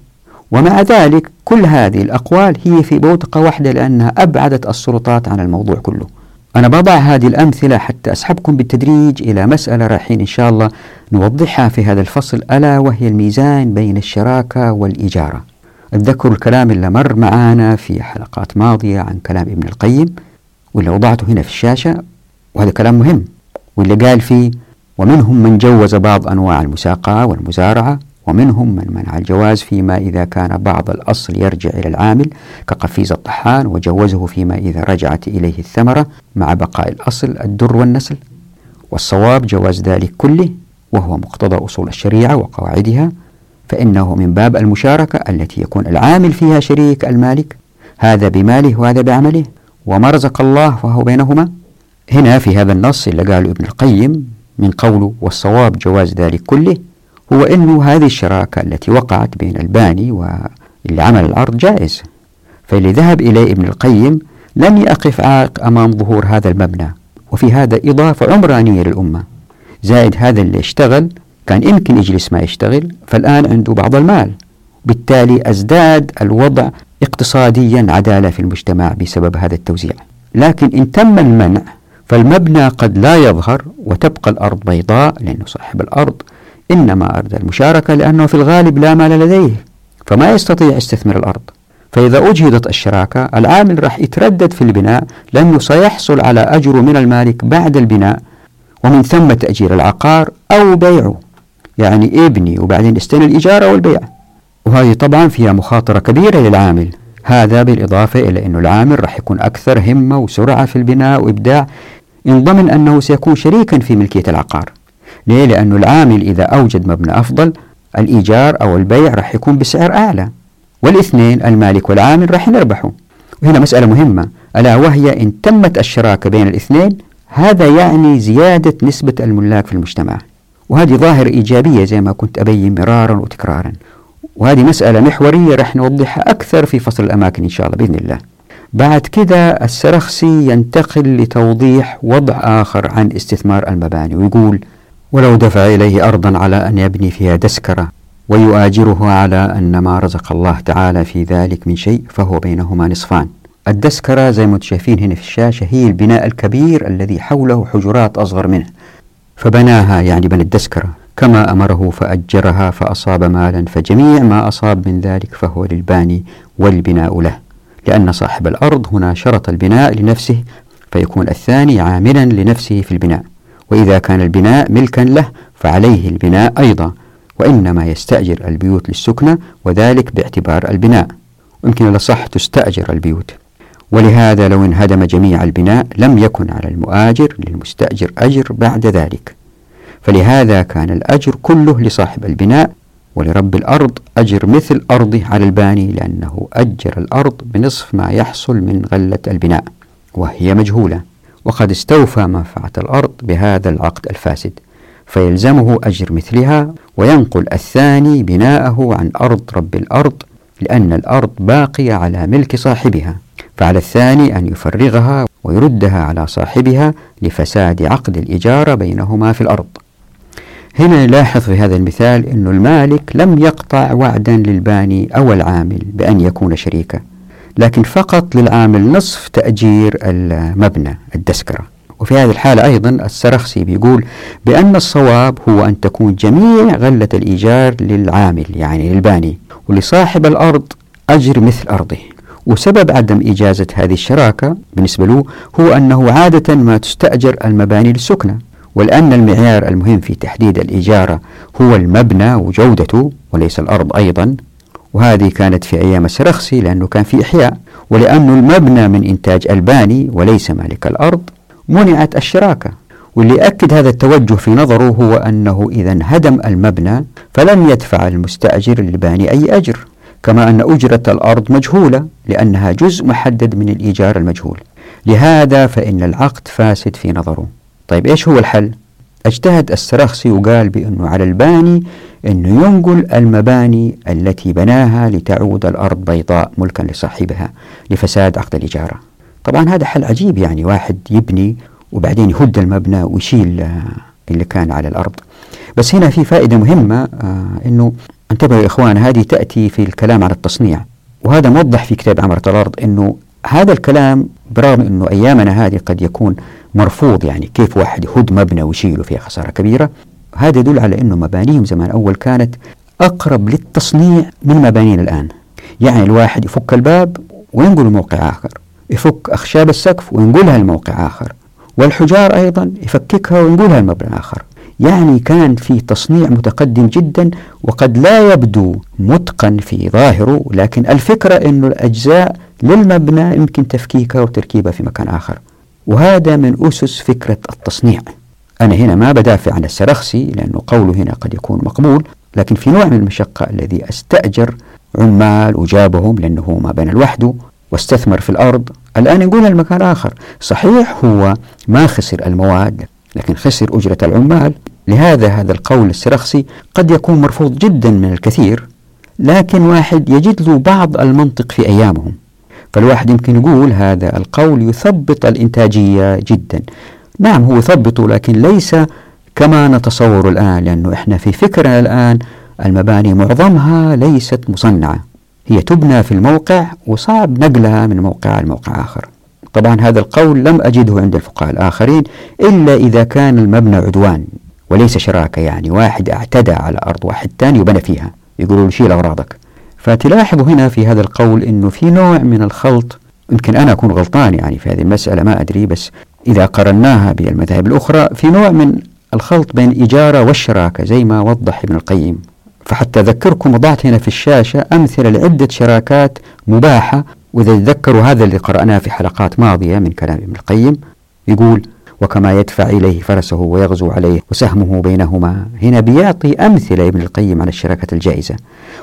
ومع ذلك كل هذه الأقوال هي في بوتقة واحدة لأنها أبعدت السلطات عن الموضوع كله. أنا بضع هذه الأمثلة حتى أسحبكم بالتدريج إلى مسألة رايحين إن شاء الله نوضحها في هذا الفصل ألا وهي الميزان بين الشراكة والإجارة. اتذكروا الكلام اللي مر معانا في حلقات ماضية عن كلام ابن القيم. واللي وضعته هنا في الشاشة وهذا كلام مهم. واللي قال فيه ومنهم من جوز بعض أنواع المساقة والمزارعة ومنهم من منع الجواز فيما إذا كان بعض الأصل يرجع إلى العامل كقفيز الطحان وجوزه فيما إذا رجعت إليه الثمرة مع بقاء الأصل الدر والنسل. والصواب جواز ذلك كله وهو مقتضى أصول الشريعة وقواعدها فإنه من باب المشاركة التي يكون العامل فيها شريك المالك. هذا بماله وهذا بعمله. وما رزق الله فهو بينهما. هنا في هذا النص اللي قاله ابن القيم من قوله والصواب جواز ذلك كله هو أنه هذه الشراكة التي وقعت بين الباني واللي عمل الأرض جائز. فاللي ذهب إليه ابن القيم لم يقف عائق أمام ظهور هذا المبنى وفي هذا إضافة عمرانية للأمة. زائد هذا اللي اشتغل كان يمكن يجلس ما يشتغل فالآن عنده بعض المال. بالتالي أزداد الوضع اقتصاديا عدالة في المجتمع بسبب هذا التوزيع. لكن إن تم المنع فالمبنى قد لا يظهر وتبقى الأرض بيضاء لأنه صاحب الأرض. إنما أراد المشاركة لأنه في الغالب لا مال لديه فما يستطيع استثمار الأرض. فإذا أجهدت الشراكة العامل راح يتردد في البناء لأنه سيحصل على أجره من المالك بعد البناء ومن ثم تأجير العقار أو بيعه. يعني ابني وبعدين استنى الإجارة والبيع. وهذه طبعا فيها مخاطرة كبيرة للعامل. هذا بالإضافة إلى أن العامل راح يكون أكثر همة وسرعة في البناء وإبداع إن ضمن أنه سيكون شريكا في ملكية العقار. ليه؟ لأن العامل إذا أوجد مبنى أفضل الإيجار أو البيع راح يكون بسعر أعلى. والاثنين المالك والعامل راح يربحوا وهنا مسألة مهمة. ألا وهي إن تمت الشراكة بين الاثنين هذا يعني زيادة نسبة الملاك في المجتمع. وهذه ظاهرة إيجابية زي ما كنت أبين مرارا وتكرارا. وهذه مسألة محورية رح نوضحها أكثر في فصل الأماكن إن شاء الله بإذن الله. بعد كده السرخسي ينتقل لتوضيح وضع آخر عن استثمار المباني ويقول ولو دفع إليه أرضا على أن يبني فيها دسكرة ويؤاجره على أن ما رزق الله تعالى في ذلك من شيء فهو بينهما نصفان. الدسكرة زي ما شايفين هنا في الشاشة هي البناء الكبير الذي حوله حجرات أصغر منه فبناها يعني بنى الدسكرة كما أمره فأجرها فأصاب مالا فجميع ما أصاب من ذلك فهو للباني والبناء له لأن صاحب الأرض هنا شرط البناء لنفسه فيكون الثاني عاملا لنفسه في البناء وإذا كان البناء ملكا له فعليه البناء أيضا وإنما يستأجر البيوت للسكنة وذلك باعتبار البناء. يمكن الأصح تستأجر البيوت. ولهذا لو انهدم جميع البناء لم يكن على المؤاجر للمستأجر أجر بعد ذلك. فلهذا كان الأجر كله لصاحب البناء ولرب الأرض أجر مثل أرضه على الباني لأنه أجر الأرض بنصف ما يحصل من غلة البناء وهي مجهولة. وقد استوفى منفعة الأرض بهذا العقد الفاسد فيلزمه أجر مثلها وينقل الثاني بناءه عن أرض رب الأرض لأن الأرض باقية على ملك صاحبها. فعلى الثاني أن يفرغها ويردها على صاحبها لفساد عقد الإجارة بينهما في الأرض. هنا نلاحظ في هذا المثال أن المالك لم يقطع وعدا للباني أو العامل بأن يكون شريكا لكن فقط للعامل نصف تأجير المبنى الدسكرة وفي هذه الحالة أيضا السرخسي بيقول بأن الصواب هو أن تكون جميع غلة الإيجار للعامل يعني للباني ولصاحب الأرض أجر مثل أرضه. وسبب عدم إجازة هذه الشراكة بالنسبة له هو أنه عادة ما تستأجر المباني للسكنة. ولأن المعيار المهم في تحديد الإجارة هو المبنى وجودته وليس الأرض أيضا. وهذه كانت في أيام السرخسي لأنه كان في إحياء. ولأن المبنى من إنتاج ألباني وليس مالك الأرض منعت الشراكة. واللي أكد هذا التوجه في نظره هو أنه إذا انهدم المبنى فلن يدفع المستأجر للباني أي أجر. كما أن أجرة الأرض مجهولة لأنها جزء محدد من الإيجار المجهول. لهذا فإن العقد فاسد في نظره. طيب إيش هو الحل؟ اجتهد السرخسي وقال بأنه على الباني أنه ينقل المباني التي بناها لتعود الأرض بيضاء ملكا لصاحبها لفساد عقد الإجارة. طبعا هذا حل عجيب يعني واحد يبني وبعدين يهد المبنى ويشيل اللي كان على الأرض. بس هنا في فائدة مهمة آه أنه انتبهوا يا إخوان هذه تأتي في الكلام على التصنيع. وهذا موضح في كتاب عمرة الأرض أنه هذا الكلام برغم أنه أيامنا هذه قد يكون مرفوض يعني كيف واحد يهد مبنى ويشيله فيها خسارة كبيرة. هذا يدل على أنه مبانيهم زمان أول كانت أقرب للتصنيع من مبانينا الآن. يعني الواحد يفك الباب وينقل موقع آخر يفك أخشاب السقف وينقلها لموقع آخر والحجار أيضا يفككها وينقلها لمبنى آخر. يعني كان في تصنيع متقدم جدا وقد لا يبدو متقن في ظاهره لكن الفكرة أن الأجزاء للمبنى يمكن تفكيكها وتركيبها في مكان آخر. وهذا من أسس فكرة التصنيع. أنا هنا ما بدافع عن السرخسي لأنه قوله هنا قد يكون مقبول لكن في نوع من المشقة الذي أستأجر عمال وجابهم لأنه ما بنى لوحده واستثمر في الأرض. الآن يقول المكان آخر صحيح هو ما خسر المواد لكن خسر أجرة العمال. لهذا هذا القول السرخسي قد يكون مرفوض جدا من الكثير لكن واحد يجد له بعض المنطق في أيامهم. فالواحد يمكن يقول هذا القول يثبط الإنتاجية جدا. نعم هو يثبطه لكن ليس كما نتصور الآن لأنه إحنا في فكرنا الآن المباني معظمها ليست مصنعة. هي تبنى في الموقع وصعب نقلها من موقع لموقع آخر. طبعا هذا القول لم أجده عند الفقهاء الآخرين إلا إذا كان المبنى عدوان وليس شراكة يعني واحد اعتدى على أرض واحد ثاني وبنى فيها. يقولوا شيل أغراضك. فتلاحظوا هنا في هذا القول أنه في نوع من الخلط يمكن أنا أكون غلطان يعني في هذه المسألة ما أدري بس إذا قرناها بالمذاهب الأخرى في نوع من الخلط بين الإجارة والشراكة زي ما وضح ابن القيم. فحتى أذكركم وضعت هنا في الشاشة أمثلة لعدة شراكات مباحة وإذا تذكروا هذا اللي قرأناه في حلقات ماضية من كلام ابن القيم يقول وكما يدفع إليه فرسه ويغزو عليه وسهمه بينهما. هنا بيعطي أمثلة ابن القيم على الشراكة الجائزة.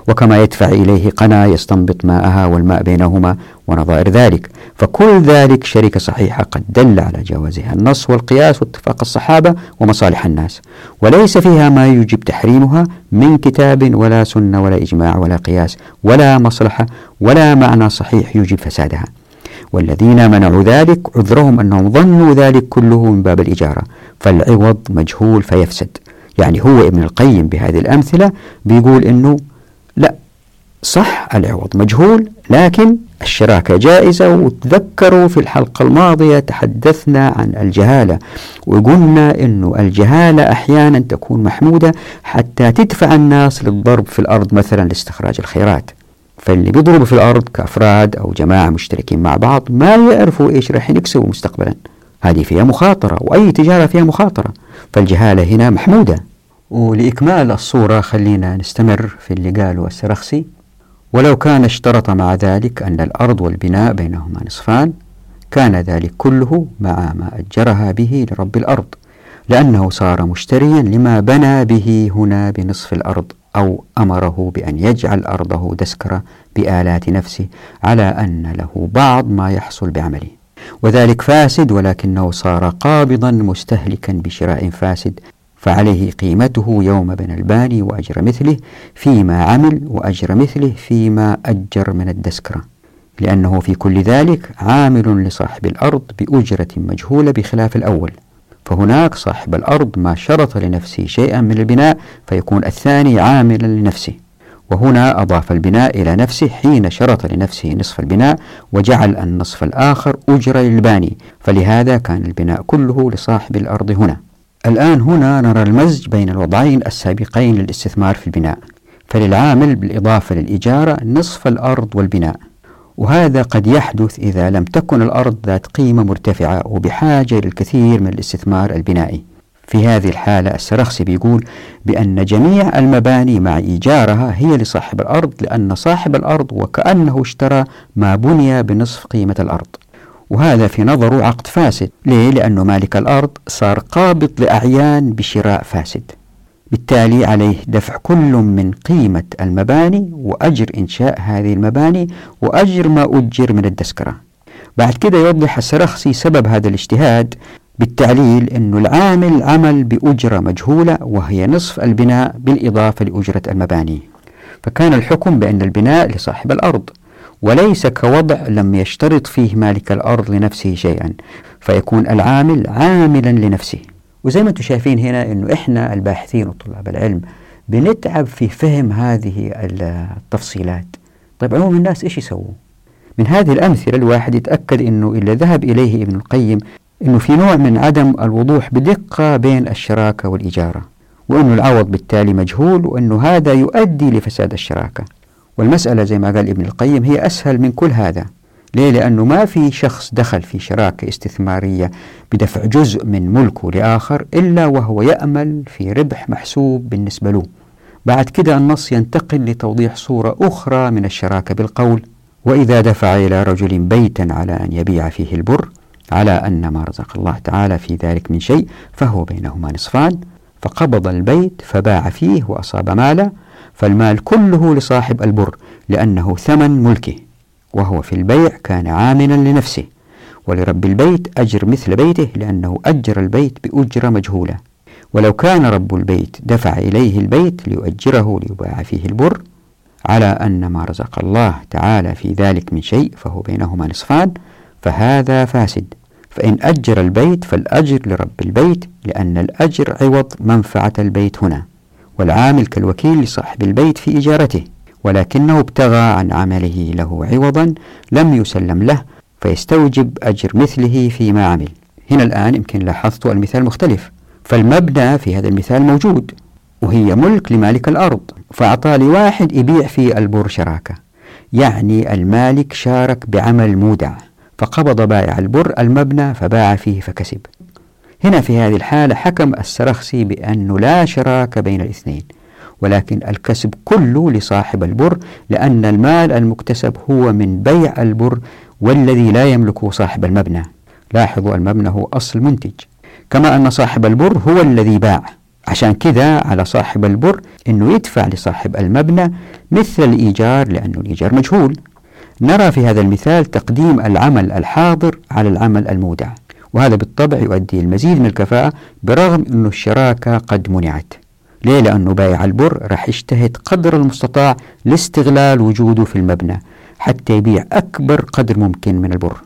وكما يدفع إليه قنا يستنبط ماءها والماء بينهما ونظائر ذلك. فكل ذلك شركة صحيحة قد دل على جوازها. النص والقياس واتفاق الصحابة ومصالح الناس. وليس فيها ما يوجب تحريمها من كتاب ولا سنة ولا إجماع ولا قياس ولا مصلحة ولا معنى صحيح يوجب فسادها. والذين منعوا ذلك عذرهم أنهم ظنوا ذلك كله من باب الإجارة فالعوض مجهول فيفسد. يعني هو ابن القيم بهذه الأمثلة بيقول أنه لا صح العوض مجهول لكن الشراكة جائزة وتذكروا في الحلقة الماضية تحدثنا عن الجهالة وقلنا أنه الجهالة أحيانا تكون محمودة حتى تدفع الناس للضرب في الأرض مثلا لاستخراج الخيرات. فاللي بيضربوا في الأرض كأفراد أو جماعة مشتركين مع بعض ما يعرفوا إيش راح يكسبوا مستقبلا. هذه فيها مخاطرة وأي تجارة فيها مخاطرة. فالجهالة هنا محمودة. ولإكمال الصورة خلينا نستمر في اللي قاله السرخسي ولو كان اشترط مع ذلك أن الأرض والبناء بينهما نصفان كان ذلك كله مع ما أجرها به لرب الأرض لأنه صار مشتريا لما بنى به هنا بنصف الأرض. أو أمره بأن يجعل أرضه دسكرة بآلات نفسه على أن له بعض ما يحصل بعمله. وذلك فاسد ولكنه صار قابضا مستهلكا بشراء فاسد فعليه قيمته يوم بنى الباني وأجر مثله فيما عمل وأجر مثله فيما أجر من الدسكرة. لأنه في كل ذلك عامل لصاحب الأرض بأجرة مجهولة بخلاف الأول. فهناك صاحب الأرض ما شرط لنفسه شيئا من البناء فيكون الثاني عاملا لنفسه. وهنا أضاف البناء إلى نفسه حين شرط لنفسه نصف البناء وجعل النصف الآخر أجرة للباني. فلهذا كان البناء كله لصاحب الأرض هنا. الآن هنا نرى المزج بين الوضعين السابقين للاستثمار في البناء. فللعامل بالإضافة للإجارة نصف الأرض والبناء. وهذا قد يحدث إذا لم تكن الأرض ذات قيمة مرتفعة وبحاجة للكثير من الاستثمار البنائي. في هذه الحالة السرخسي بيقول بأن جميع المباني مع إيجارها هي لصاحب الأرض لأن صاحب الأرض وكأنه اشترى ما بني بنصف قيمة الأرض. وهذا في نظره عقد فاسد. ليه؟ لأنه مالك الأرض صار قابض لأعيان بشراء فاسد. بالتالي عليه دفع كل من قيمة المباني وأجر إنشاء هذه المباني وأجر ما أجر من الدسكرة. بعد كده يوضح السرخسي سبب هذا الاجتهاد بالتعليل أن العامل عمل بأجرة مجهولة وهي نصف البناء بالإضافة لأجرة المباني. فكان الحكم بأن البناء لصاحب الأرض وليس كوضع لم يشترط فيه مالك الأرض لنفسه شيئا فيكون العامل عاملا لنفسه. وزي ما أنتم شايفين هنا انه إحنا الباحثين وطلاب العلم بنتعب في فهم هذه التفصيلات. طيب عموم الناس إيش يسووا؟ من هذه الأمثلة الواحد يتأكد أنه إلا ذهب إليه ابن القيم أنه في نوع من عدم الوضوح بدقة بين الشراكة والإجارة وأنه العوض بالتالي مجهول وأنه هذا يؤدي لفساد الشراكة. والمسألة زي ما قال ابن القيم هي أسهل من كل هذا. ليه؟ لأنه ما في شخص دخل في شراكة استثمارية بدفع جزء من ملكه لآخر إلا وهو يأمل في ربح محسوب بالنسبة له. بعد كده النص ينتقل لتوضيح صورة أخرى من الشراكة بالقول. وإذا دفع إلى رجل بيتا على أن يبيع فيه البر على أن ما رزق الله تعالى في ذلك من شيء فهو بينهما نصفان. فقبض البيت فباع فيه وأصاب مالا فالمال كله لصاحب البر لأنه ثمن ملكه. وهو في البيع كان عاملا لنفسه ولرب البيت أجر مثل بيته لأنه أجر البيت بأجرة مجهولة. ولو كان رب البيت دفع إليه البيت ليؤجره ليباع فيه البر على أن ما رزق الله تعالى في ذلك من شيء فهو بينهما نصفان فهذا فاسد. فإن أجر البيت فالأجر لرب البيت لأن الأجر عوض منفعة البيت هنا والعامل كالوكيل لصاحب البيت في إجارته. ولكنه ابتغى عن عمله له عوضا لم يسلم له فيستوجب أجر مثله فيما عمل. هنا الآن يمكن لاحظت المثال مختلف فالمبنى في هذا المثال موجود وهي ملك لمالك الأرض فأعطى لواحد يبيع في البر شراكة. يعني المالك شارك بعمل مودع فقبض بائع البر المبنى فباع فيه فكسب. هنا في هذه الحالة حكم السرخسي بأنه لا شراك بين الاثنين. ولكن الكسب كله لصاحب البر لأن المال المكتسب هو من بيع البر والذي لا يملكه صاحب المبنى. لاحظوا المبنى هو أصل منتج. كما أن صاحب البر هو الذي باع. عشان كذا على صاحب البر أنه يدفع لصاحب المبنى مثل الإيجار لأنه الإيجار مجهول. نرى في هذا المثال تقديم العمل الحاضر على العمل المودع. وهذا بالطبع يؤدي المزيد من الكفاءة برغم أن الشراكة قد منعت. ليه؟ لأنه بايع البر راح يجتهد قدر المستطاع لاستغلال وجوده في المبنى حتى يبيع أكبر قدر ممكن من البر.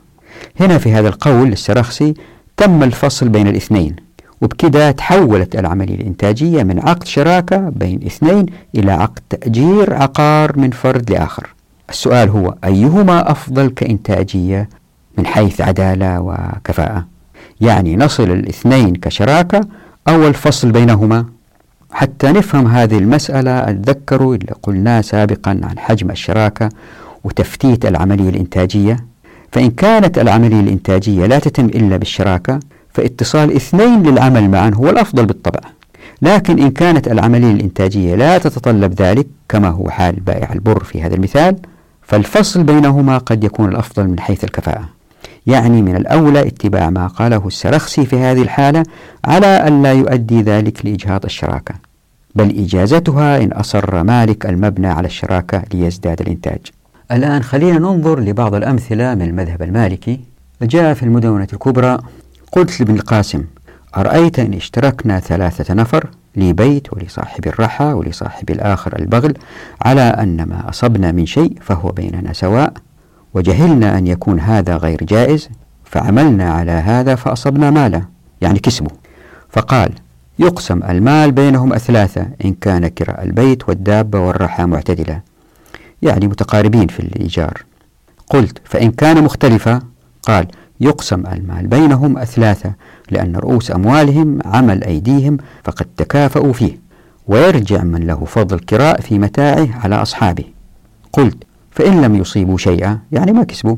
هنا في هذا القول للسرخسي تم الفصل بين الاثنين وبكذا تحولت العملية الإنتاجية من عقد شراكة بين اثنين إلى عقد تأجير عقار من فرد لآخر. السؤال هو أيهما أفضل كإنتاجية من حيث عدالة وكفاءة؟ يعني نصل الاثنين كشراكة أو الفصل بينهما؟ حتى نفهم هذه المسألة أتذكروا اللي قلناه سابقا عن حجم الشراكة وتفتيت العملية الإنتاجية. فإن كانت العملية الإنتاجية لا تتم إلا بالشراكة فاتصال اثنين للعمل معا هو الأفضل بالطبع. لكن إن كانت العملية الإنتاجية لا تتطلب ذلك كما هو حال بائع البر في هذا المثال فالفصل بينهما قد يكون الأفضل من حيث الكفاءة. يعني من الأولى اتباع ما قاله السرخسي في هذه الحالة على أن لا يؤدي ذلك لإجهاض الشراكة. بل إجازتها إن أصر مالك المبنى على الشراكة ليزداد الإنتاج. الآن خلينا ننظر لبعض الأمثلة من المذهب المالكي. جاء في المدونة الكبرى قلت لابن القاسم أرأيت إن اشتركنا ثلاثة نفر لي بيت ولصاحب الرحى ولصاحب الآخر البغل على أن ما أصبنا من شيء فهو بيننا سواء وجهلنا أن يكون هذا غير جائز فعملنا على هذا فأصبنا ماله يعني كسبه فقال يقسم المال بينهم أثلاثة إن كان كراء البيت والدابة والرحى معتدلة. يعني متقاربين في الإيجار. قلت فإن كان مختلفة قال يقسم المال بينهم أثلاثة لأن رؤوس أموالهم عمل أيديهم فقد تكافأوا فيه ويرجع من له فضل كراء في متاعه على أصحابه. قلت فإن لم يصيبوا شيئا يعني ما كسبوا.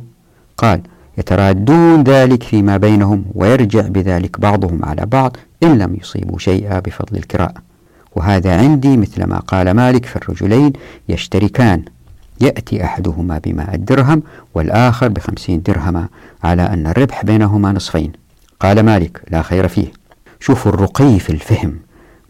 قال يترادون ذلك فيما بينهم ويرجع بذلك بعضهم على بعض إن لم يصيبوا شيئا بفضل الكراء. وهذا عندي مثل ما قال مالك في الرجلين يشتركان. يأتي أحدهما بماء الدرهم والآخر بخمسين درهما على أن الربح بينهما نصفين. قال مالك لا خير فيه. شوفوا الرقي في الفهم.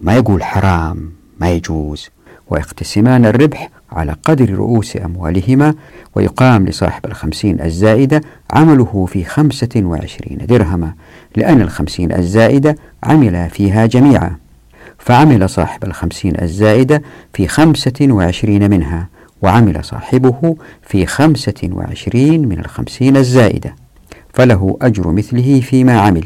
ما يقول حرام ما يجوز. ويقتسمان الربح على قدر رؤوس أموالهما ويقام لصاحب الخمسين الزائدة عمله في خمسة وعشرين درهما لأن الخمسين الزائدة عمل فيها جميعا. فعمل صاحب الخمسين الزائدة في خمسة وعشرين منها وعمل صاحبه في خمسة وعشرين من الخمسين الزائدة. فله أجر مثله فيما عمل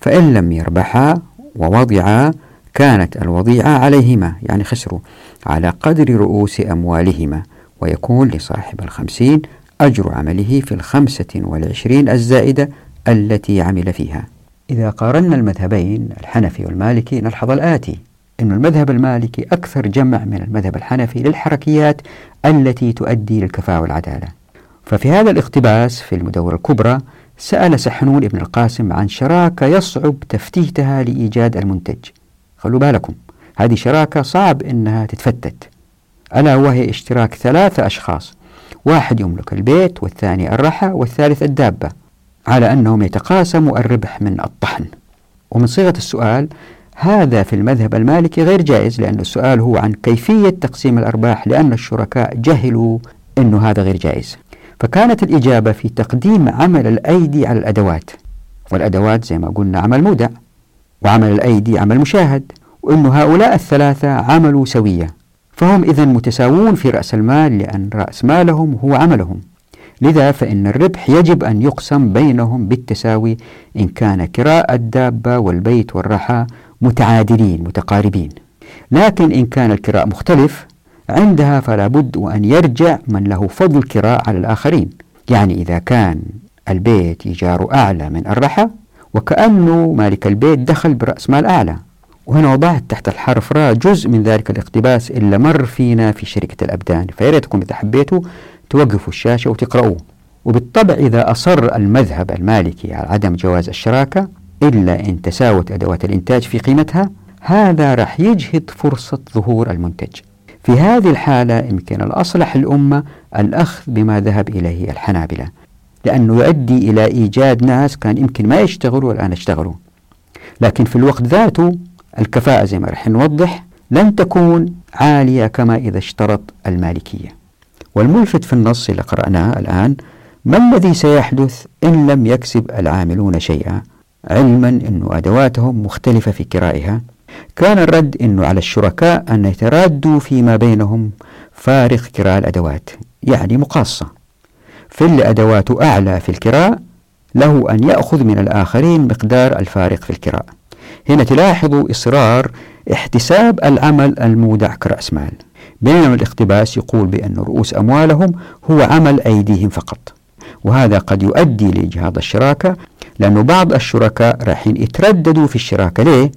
فإن لم يربحا ووضعا كانت الوضيعة عليهما يعني خسروا. على قدر رؤوس أموالهما ويكون لصاحب الخمسين أجر عمله في الخمسة والعشرين الزائدة التي عمل فيها. إذا قارنا المذهبين الحنفي والمالكي نلحظ الآتي. أن المذهب المالكي أكثر جمع من المذهب الحنفي للحركيات التي تؤدي للكفاءة والعدالة. ففي هذا الاقتباس في المدورة الكبرى سأل سحنون ابن القاسم عن شراكة يصعب تفتيتها لإيجاد المنتج. خلوا بالكم. هذه شراكة صعب أنها تتفتت. ألا وهي اشتراك ثلاثة أشخاص واحد يملك البيت والثاني الرحى والثالث الدابة على أنهم يتقاسموا الربح من الطحن. ومن صيغة السؤال هذا في المذهب المالكي غير جائز لأن السؤال هو عن كيفية تقسيم الأرباح لأن الشركاء جهلوا أنه هذا غير جائز. فكانت الإجابة في تقديم عمل الأيدي على الأدوات. والأدوات زي ما قلنا عمل مودع وعمل الأيدي عمل مشاهد. وأن هؤلاء الثلاثة عملوا سوية. فهم إذا متساوون في رأس المال لأن رأس مالهم هو عملهم. لذا فإن الربح يجب أن يقسم بينهم بالتساوي إن كان كراء الدابة والبيت والرحى متعادلين متقاربين. لكن إن كان الكراء مختلف عندها فلا بد وأن يرجع من له فضل كراء على الآخرين. يعني إذا كان البيت إيجاره أعلى من الرحى وكأنه مالك البيت دخل برأس مال أعلى. وهنا وضعت تحت الحرف راء جزء من ذلك الاقتباس اللي مر فينا في شركة الأبدان. فياريتكم إذا حبيتوا توقفوا الشاشة وتقرأوه وبالطبع إذا أصر المذهب المالكي على عدم جواز الشراكة إلا إن تساوت أدوات الإنتاج في قيمتها هذا راح يجهد فرصة ظهور المنتج. في هذه الحالة يمكن الأصلح الأمة الأخذ بما ذهب إليه الحنابلة لأنه يؤدي إلى إيجاد ناس كان يمكن ما يشتغلوا والآن اشتغلوا لكن في الوقت ذاته الكفاءة زي ما رح نوضح لن تكون عالية كما إذا اشترط المالكية. والملفت في النص اللي قرأناه الآن ما الذي سيحدث إن لم يكسب العاملون شيئا؟ علما أن أدواتهم مختلفة في كرائها. كان الرد أنه على الشركاء أن يترادوا فيما بينهم فارق كراء الأدوات يعني مقاصة. في اللي أدواته أعلى في الكراء له أن يأخذ من الآخرين مقدار الفارق في الكراء. هنا تلاحظوا إصرار احتساب العمل المودع كرأس مال. بينما الاقتباس يقول بأن رؤوس أموالهم هو عمل أيديهم فقط. وهذا قد يؤدي لإجهاض الشراكة لأنه بعض الشركاء رايحين يترددوا في الشراكة. ليه؟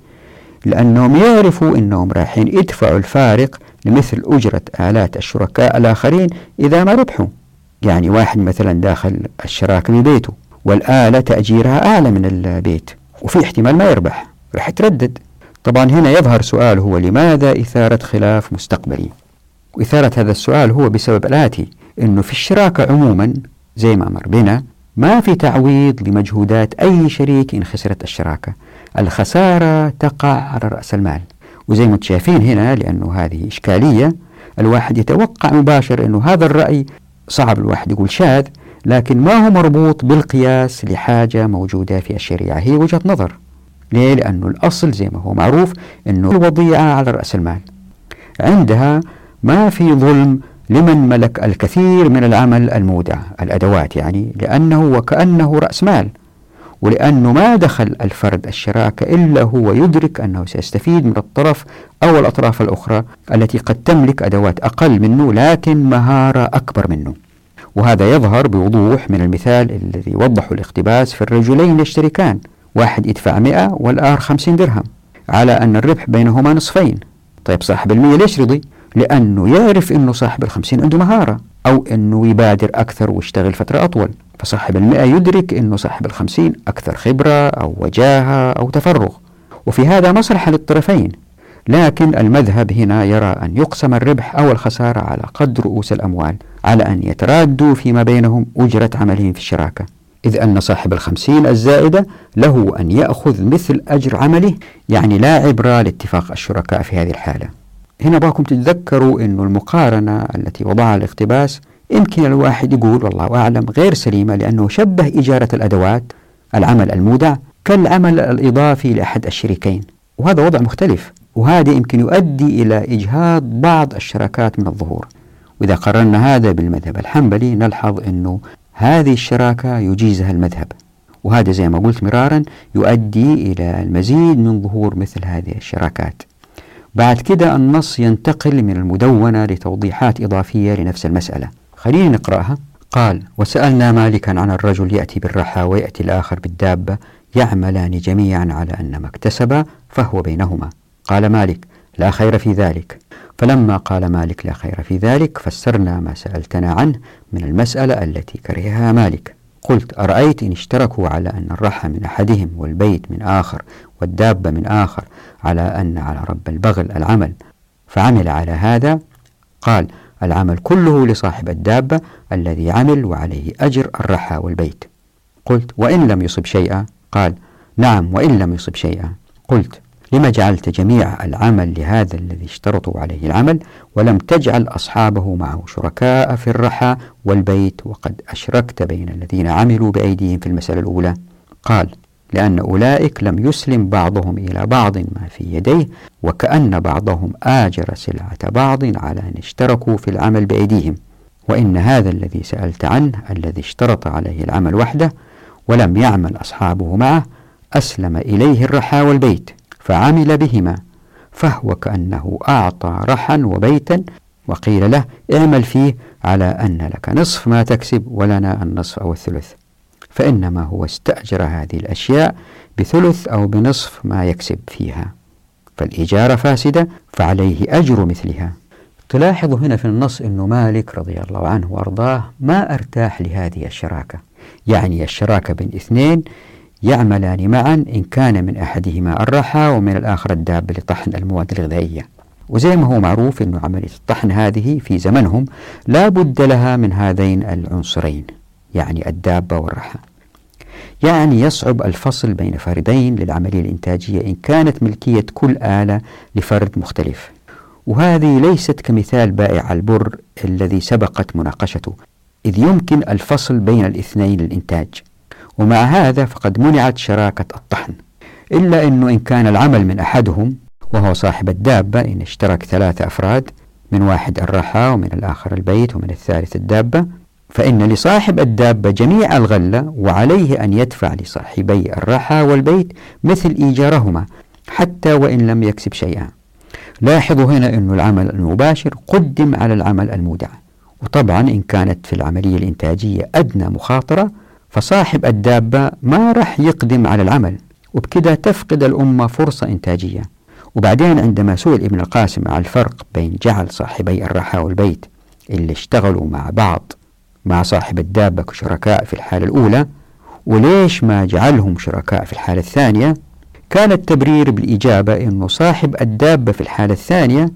لأنهم يعرفوا أنهم رايحين يدفعوا الفارق لمثل أجرة آلات الشركاء الآخرين إذا ما ربحوا. يعني واحد مثلا داخل الشراكة من بيته والآلة تأجيرها أعلى من البيت وفي احتمال ما يربح. راح يتردد طبعا هنا يظهر سؤال هو لماذا إثارة خلاف مستقبلي؟ وإثارة هذا السؤال هو بسبب آلآتي أنه في الشراكة عموما زي ما مر بنا ما في تعويض لمجهودات أي شريك إن خسرت الشراكة. الخسارة تقع على رأس المال. وزي ما شايفين هنا لأنه هذه إشكالية الواحد يتوقع مباشر أنه هذا الرأي صعب الواحد يقول شاذ لكن ما هو مربوط بالقياس لحاجة موجودة في الشريعة؟ هي وجهة نظر. ليه؟ لأنه الأصل زي ما هو معروف أنه الوضيعة على رأس المال. عندها ما في ظلم لمن ملك الكثير من العمل المودع الأدوات يعني لأنه وكأنه رأس مال. ولأنه ما دخل الفرد الشراكة إلا هو يدرك أنه سيستفيد من الطرف أو الأطراف الأخرى التي قد تملك أدوات أقل منه لكن مهارة أكبر منه. وهذا يظهر بوضوح من المثال الذي وضحه الاقتباس في الرجلين يشتركان واحد يدفع 100 والآخر 50 درهم. على أن الربح بينهما نصفين. طيب صاحب المية ليش رضي؟ لأنه يعرف أنه صاحب الخمسين عنده مهارة أو أنه يبادر أكثر ويشتغل فترة أطول. فصاحب المئة يدرك أنه صاحب الخمسين أكثر خبرة أو وجاهة أو تفرغ. وفي هذا مصلحة للطرفين. لكن المذهب هنا يرى أن يقسم الربح أو الخسارة على قدر رؤوس الأموال على أن يترادوا فيما بينهم أجرة عملهم في الشراكة. إذ أن صاحب الخمسين الزائدة له أن يأخذ مثل أجر عمله يعني لا عبرة لاتفاق الشركاء في هذه الحالة. هنا باكم تتذكروا أن المقارنة التي وضعها الاقتباس يمكن الواحد يقول والله أعلم غير سليمة لأنه شبه إجارة الأدوات العمل المودع كالعمل الإضافي لأحد الشريكين. وهذا وضع مختلف وهذا يمكن يؤدي إلى إجهاض بعض الشراكات من الظهور. وإذا قارنا هذا بالمذهب الحنبلي نلحظ أنه هذه الشراكة يجيزها المذهب. وهذا زي ما قلت مرارا يؤدي إلى المزيد من ظهور مثل هذه الشراكات. بعد كده النص ينتقل من المدونة لتوضيحات إضافية لنفس المسألة. خلينا نقرأها. قال وسألنا مالكا عن الرجل يأتي بالرحى ويأتي الآخر بالدابة يعملان جميعا على أن ما اكتسبا فهو بينهما. قال مالك لا خير في ذلك. فلما قال مالك لا خير في ذلك فسرنا ما سألتنا عنه من المسألة التي كرهها مالك. قلت أرأيت إن اشتركوا على أن الرحى من أحدهم والبيت من آخر والدابة من آخر على أن على رب البغل العمل. فعمل على هذا قال العمل كله لصاحب الدابة الذي عمل وعليه أجر الرحى والبيت. قلت وإن لم يصب شيئا؟ قال نعم وإن لم يصب شيئا. قلت لما جعلت جميع العمل لهذا الذي اشترطوا عليه العمل ولم تجعل أصحابه معه شركاء في الرحى والبيت وقد أشركت بين الذين عملوا بأيديهم في المسألة الأولى. قال لأن أولئك لم يسلم بعضهم إلى بعض ما في يديه وكأن بعضهم آجر سلعة بعض على أن اشتركوا في العمل بأيديهم. وإن هذا الذي سألت عنه الذي اشترط عليه العمل وحده ولم يعمل أصحابه معه أسلم إليه الرحى والبيت. فعمل بهما فهو كأنه أعطى رحا وبيتا وقيل له اعمل فيه على أن لك نصف ما تكسب ولنا النصف أو الثلث. فإنما هو استأجر هذه الأشياء بثلث أو بنصف ما يكسب فيها. فالإجارة فاسدة فعليه أجر مثلها. تلاحظ هنا في النص أن مالك رضي الله عنه وأرضاه ما أرتاح لهذه الشراكة. يعني الشراكة بين اثنين يعملان معا إن كان من أحدهما الرحى ومن الآخر الدابة لطحن المواد الغذائية. وزي ما هو معروف أن عملية الطحن هذه في زمنهم لا بد لها من هذين العنصرين يعني الدابة والرحى يعني يصعب الفصل بين فردين للعملية الإنتاجية إن كانت ملكية كل آلة لفرد مختلف. وهذه ليست كمثال بائع البر الذي سبقت مناقشته إذ يمكن الفصل بين الاثنين للإنتاج. ومع هذا فقد منعت شراكة الطحن. إلا أنه إن كان العمل من أحدهم وهو صاحب الدابة إن اشترك ثلاثة أفراد من واحد الرحى ومن الآخر البيت ومن الثالث الدابة فإن لصاحب الدابة جميع الغلة وعليه أن يدفع لصاحبي الرحى والبيت مثل إيجارهما حتى وإن لم يكسب شيئا. لاحظوا هنا أن العمل المباشر قدم على العمل المودع. وطبعا إن كانت في العملية الإنتاجية أدنى مخاطرة فصاحب الدابة ما رح يقدم على العمل وبكده تفقد الأمة فرصة إنتاجية. وبعدين عندما سئل ابن القاسم على الفرق بين جعل صاحبي الرحى والبيت اللي اشتغلوا مع بعض مع صاحب الدابة كشركاء في الحالة الأولى وليش ما جعلهم شركاء في الحالة الثانية كان التبرير بالإجابة أنه صاحب الدابة في الحالة الثانية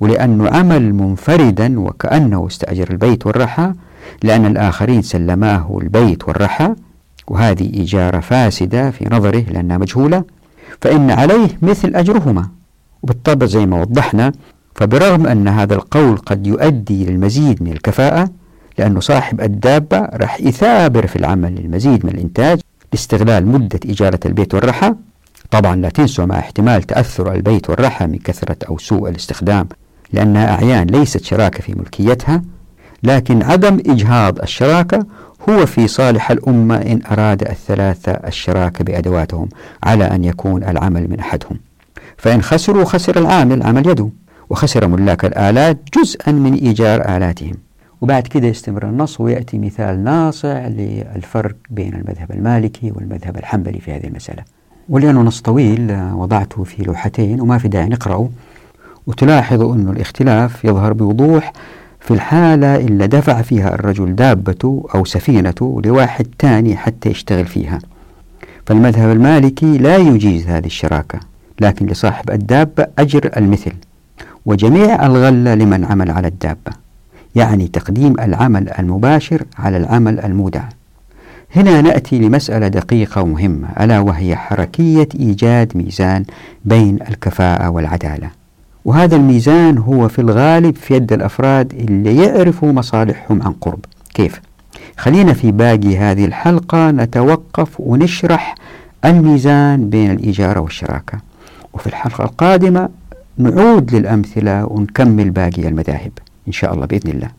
ولأنه عمل منفردا وكأنه استأجر البيت والرحى لأن الآخرين سلماه البيت والرحى وهذه إجارة فاسدة في نظره لأنها مجهولة فإن عليه مثل أجرهما. وبالطبع زي ما وضحنا فبرغم أن هذا القول قد يؤدي للمزيد من الكفاءة لأنه صاحب الدابة راح يثابر في العمل للمزيد من الإنتاج لاستغلال مدة إجارة البيت والرحى. طبعا لا تنسوا مع احتمال تأثر البيت والرحى من كثرة أو سوء الاستخدام لأنها أعيان ليست شراكة في ملكيتها. لكن عدم إجهاض الشراكة هو في صالح الأمة إن أراد الثلاثة الشراكة بأدواتهم على أن يكون العمل من أحدهم. فإن خسروا خسر العامل عمل يده وخسر ملاك الآلات جزءا من إيجار آلاتهم. وبعد كده يستمر النص ويأتي مثال ناصع للفرق بين المذهب المالكي والمذهب الحنبلي في هذه المسألة. ولأنه نص طويل وضعته في لوحتين وما في داعي نقرأه. وتلاحظوا أن الاختلاف يظهر بوضوح في الحالة اللي دفع فيها الرجل دابته أو سفينته لواحد تاني حتى يشتغل فيها. فالمذهب المالكي لا يجيز هذه الشراكة لكن لصاحب الدابة أجر المثل. وجميع الغلة لمن عمل على الدابة يعني تقديم العمل المباشر على العمل المودع. هنا نأتي لمسألة دقيقة ومهمة ألا وهي حركية إيجاد ميزان بين الكفاءة والعدالة. وهذا الميزان هو في الغالب في يد الأفراد اللي يعرفوا مصالحهم عن قرب. كيف؟ خلينا في باقي هذه الحلقة نتوقف ونشرح الميزان بين الإجارة والشراكة. وفي الحلقة القادمة نعود للأمثلة ونكمل باقي المذاهب إن شاء الله بإذن الله.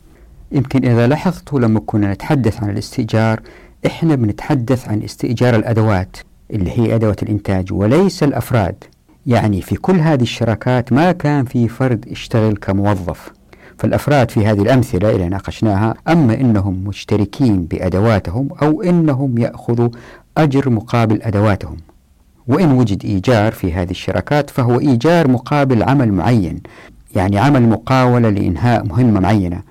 يمكن إذا لاحظتوا لما كنا نتحدث عن الاستئجار إحنا بنتحدث عن استئجار الأدوات اللي هي أدوات الإنتاج وليس الأفراد. يعني في كل هذه الشراكات ما كان في فرد اشتغل كموظف. فالأفراد في هذه الأمثلة اللي ناقشناها أما إنهم مشتركين بأدواتهم أو إنهم يأخذوا أجر مقابل أدواتهم. وإن وجد إيجار في هذه الشراكات فهو إيجار مقابل عمل معين يعني عمل مقاولة لإنهاء مهمة معينة.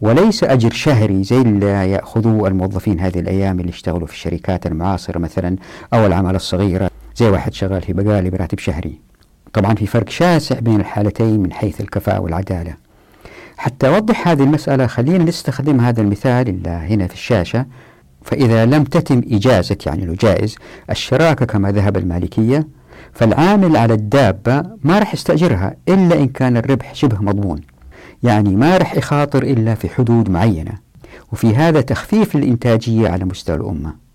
وليس أجر شهري زي اللي يأخذوه الموظفين هذه الأيام اللي يشتغلوا في الشركات المعاصرة مثلا أو العمل الصغيرة. زي واحد شغال في بقالي براتب شهري طبعا في فرق شاسع بين الحالتين من حيث الكفاءة والعدالة. حتى أوضح هذه المسألة خلينا نستخدم هذا المثال اللي هنا في الشاشة. فإذا لم تتم إجازة يعني لو جائز الشراكة كما ذهب المالكية فالعامل على الدابة ما راح يستأجرها إلا إن كان الربح شبه مضمون. يعني ما راح يخاطر إلا في حدود معينة. وفي هذا تخفيف الإنتاجية على مستوى الأمة.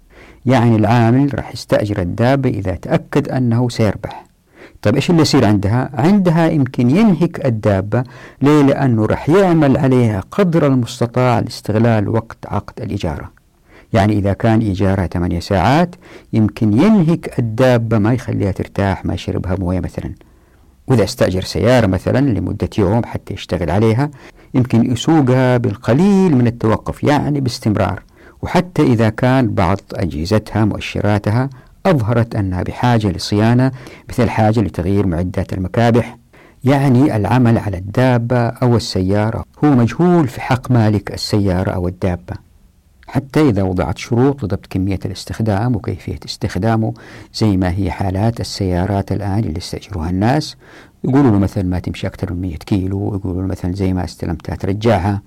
يعني العامل راح يستأجر الدابة إذا تأكد أنه سيربح طيب إيش اللي يصير عندها؟ عندها يمكن ينهك الدابة ليه؟ لأنه راح يعمل عليها قدر المستطاع لاستغلال وقت عقد الإجارة يعني إذا كان إيجارها 8 ساعات يمكن ينهك الدابة ما يخليها ترتاح ما يشربها موية مثلا وإذا استأجر سيارة مثلا لمدة يوم حتى يشتغل عليها يمكن يسوقها بالقليل من التوقف يعني باستمرار وحتى إذا كان بعض أجهزتها مؤشراتها أظهرت أنها بحاجة لصيانة مثل حاجة لتغيير معدات المكابح يعني العمل على الدابة أو السيارة. هو مجهول في حق مالك السيارة أو الدابة. حتى إذا وضعت شروط لضبط كمية الاستخدام وكيفية استخدامه زي ما هي حالات السيارات الآن اللي يستأجروها الناس. يقولوا له مثلا ما تمشي أكثر من 100 كيلو يقولوا له مثلا زي ما استلمتها ترجعها.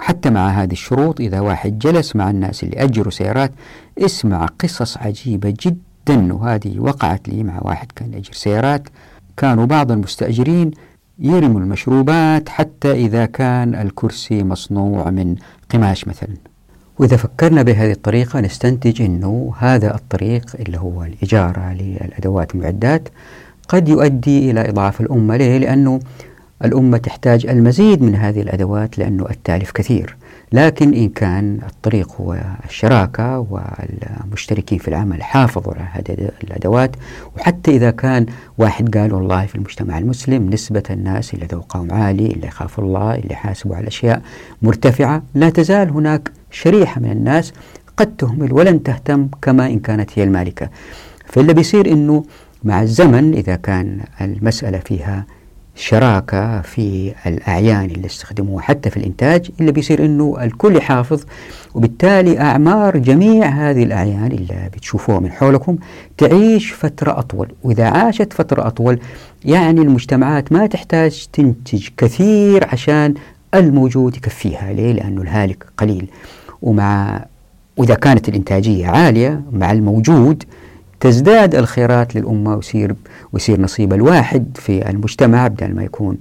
حتى مع هذه الشروط إذا واحد جلس مع الناس اللي أجروا سيارات اسمع قصص عجيبة جدا. وهذه وقعت لي مع واحد كان يأجر سيارات. كانوا بعض المستأجرين يرموا المشروبات حتى إذا كان الكرسي مصنوع من قماش مثلا. وإذا فكرنا بهذه الطريقة نستنتج أنه هذا الطريق اللي هو الإجارة للأدوات والمعدات قد يؤدي إلى إضعاف الأمة. ليه؟ لأنه الأمة تحتاج المزيد من هذه الأدوات لأنه التالف كثير. لكن إن كان الطريق هو الشراكة والمشتركين في العمل حافظوا على هذه الأدوات وحتى إذا كان واحد قال والله في المجتمع المسلم نسبة الناس اللي ذوقهم عالي اللي يخافوا الله اللي يحاسبوا على الأشياء مرتفعة لا تزال هناك شريحة من الناس قد تهمل ولن تهتم كما إن كانت هي المالكة. فاللي بيصير أنه مع الزمن إذا كان المسألة فيها شراكة في الأعيان اللي استخدموها حتى في الإنتاج اللي بيصير أنه الكل يحافظ. وبالتالي أعمار جميع هذه الأعيان اللي بتشوفوها من حولكم تعيش فترة أطول. وإذا عاشت فترة أطول يعني المجتمعات ما تحتاج تنتج كثير عشان الموجود يكفيها. ليه؟ لأنه الهالك قليل. ومع وإذا كانت الإنتاجية عالية مع الموجود تزداد الخيرات للأمة ويصير ويصير نصيب الواحد في المجتمع بدل ما يكون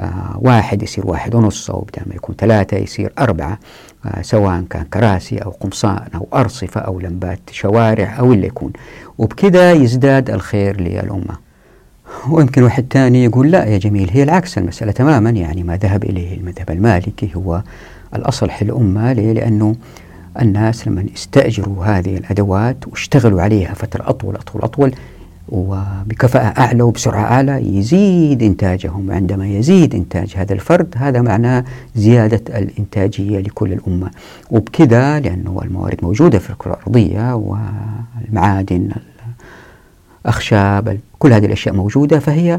آه واحد يصير واحد ونص أو بدل ما يكون ثلاثة يصير أربعة آه سواء كان كراسي أو قمصان أو أرصفة أو لمبات شوارع أو اللي يكون وبكذا يزداد الخير للأمة ويمكن واحد ثاني يقول لا يا جميل هي العكس المسألة تماما يعني ما ذهب إليه المذهب المالكي هو الأصلح للأمة ليه؟ لأنه الناس لما يستأجروا هذه الأدوات واشتغلوا عليها فترة أطول أطول أطول وبكفاءة أعلى وبسرعة أعلى يزيد إنتاجهم. وعندما يزيد إنتاج هذا الفرد هذا معناه زيادة الإنتاجية لكل الأمة. وبكذا لأنه الموارد موجودة في الكرة الأرضية والمعادن الأخشاب كل هذه الأشياء موجودة فهي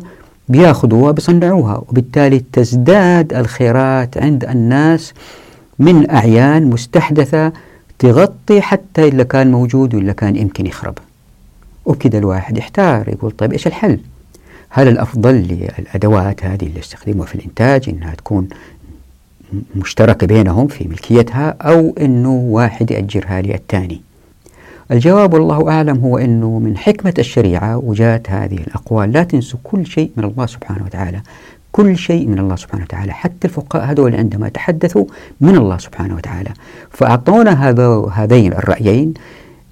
بياخذوها بيصنعوها وبالتالي تزداد الخيرات عند الناس من أعيان مستحدثة تغطي حتى اللي كان موجود واللي كان يمكن يخرب. وبكذا الواحد يحتار يقول طيب إيش الحل؟ هل الأفضل للأدوات هذه اللي استخدموها في الإنتاج إنها تكون مشتركة بينهم في ملكيتها أو أنه واحد يأجرها للثاني؟ الجواب والله أعلم هو أنه من حكمة الشريعة وجات هذه الأقوال لا تنسوا كل شيء من الله سبحانه وتعالى. كل شيء من الله سبحانه وتعالى. حتى الفقهاء هذول عندما تحدثوا من الله سبحانه وتعالى. فأعطونا هذا هذين الرأيين.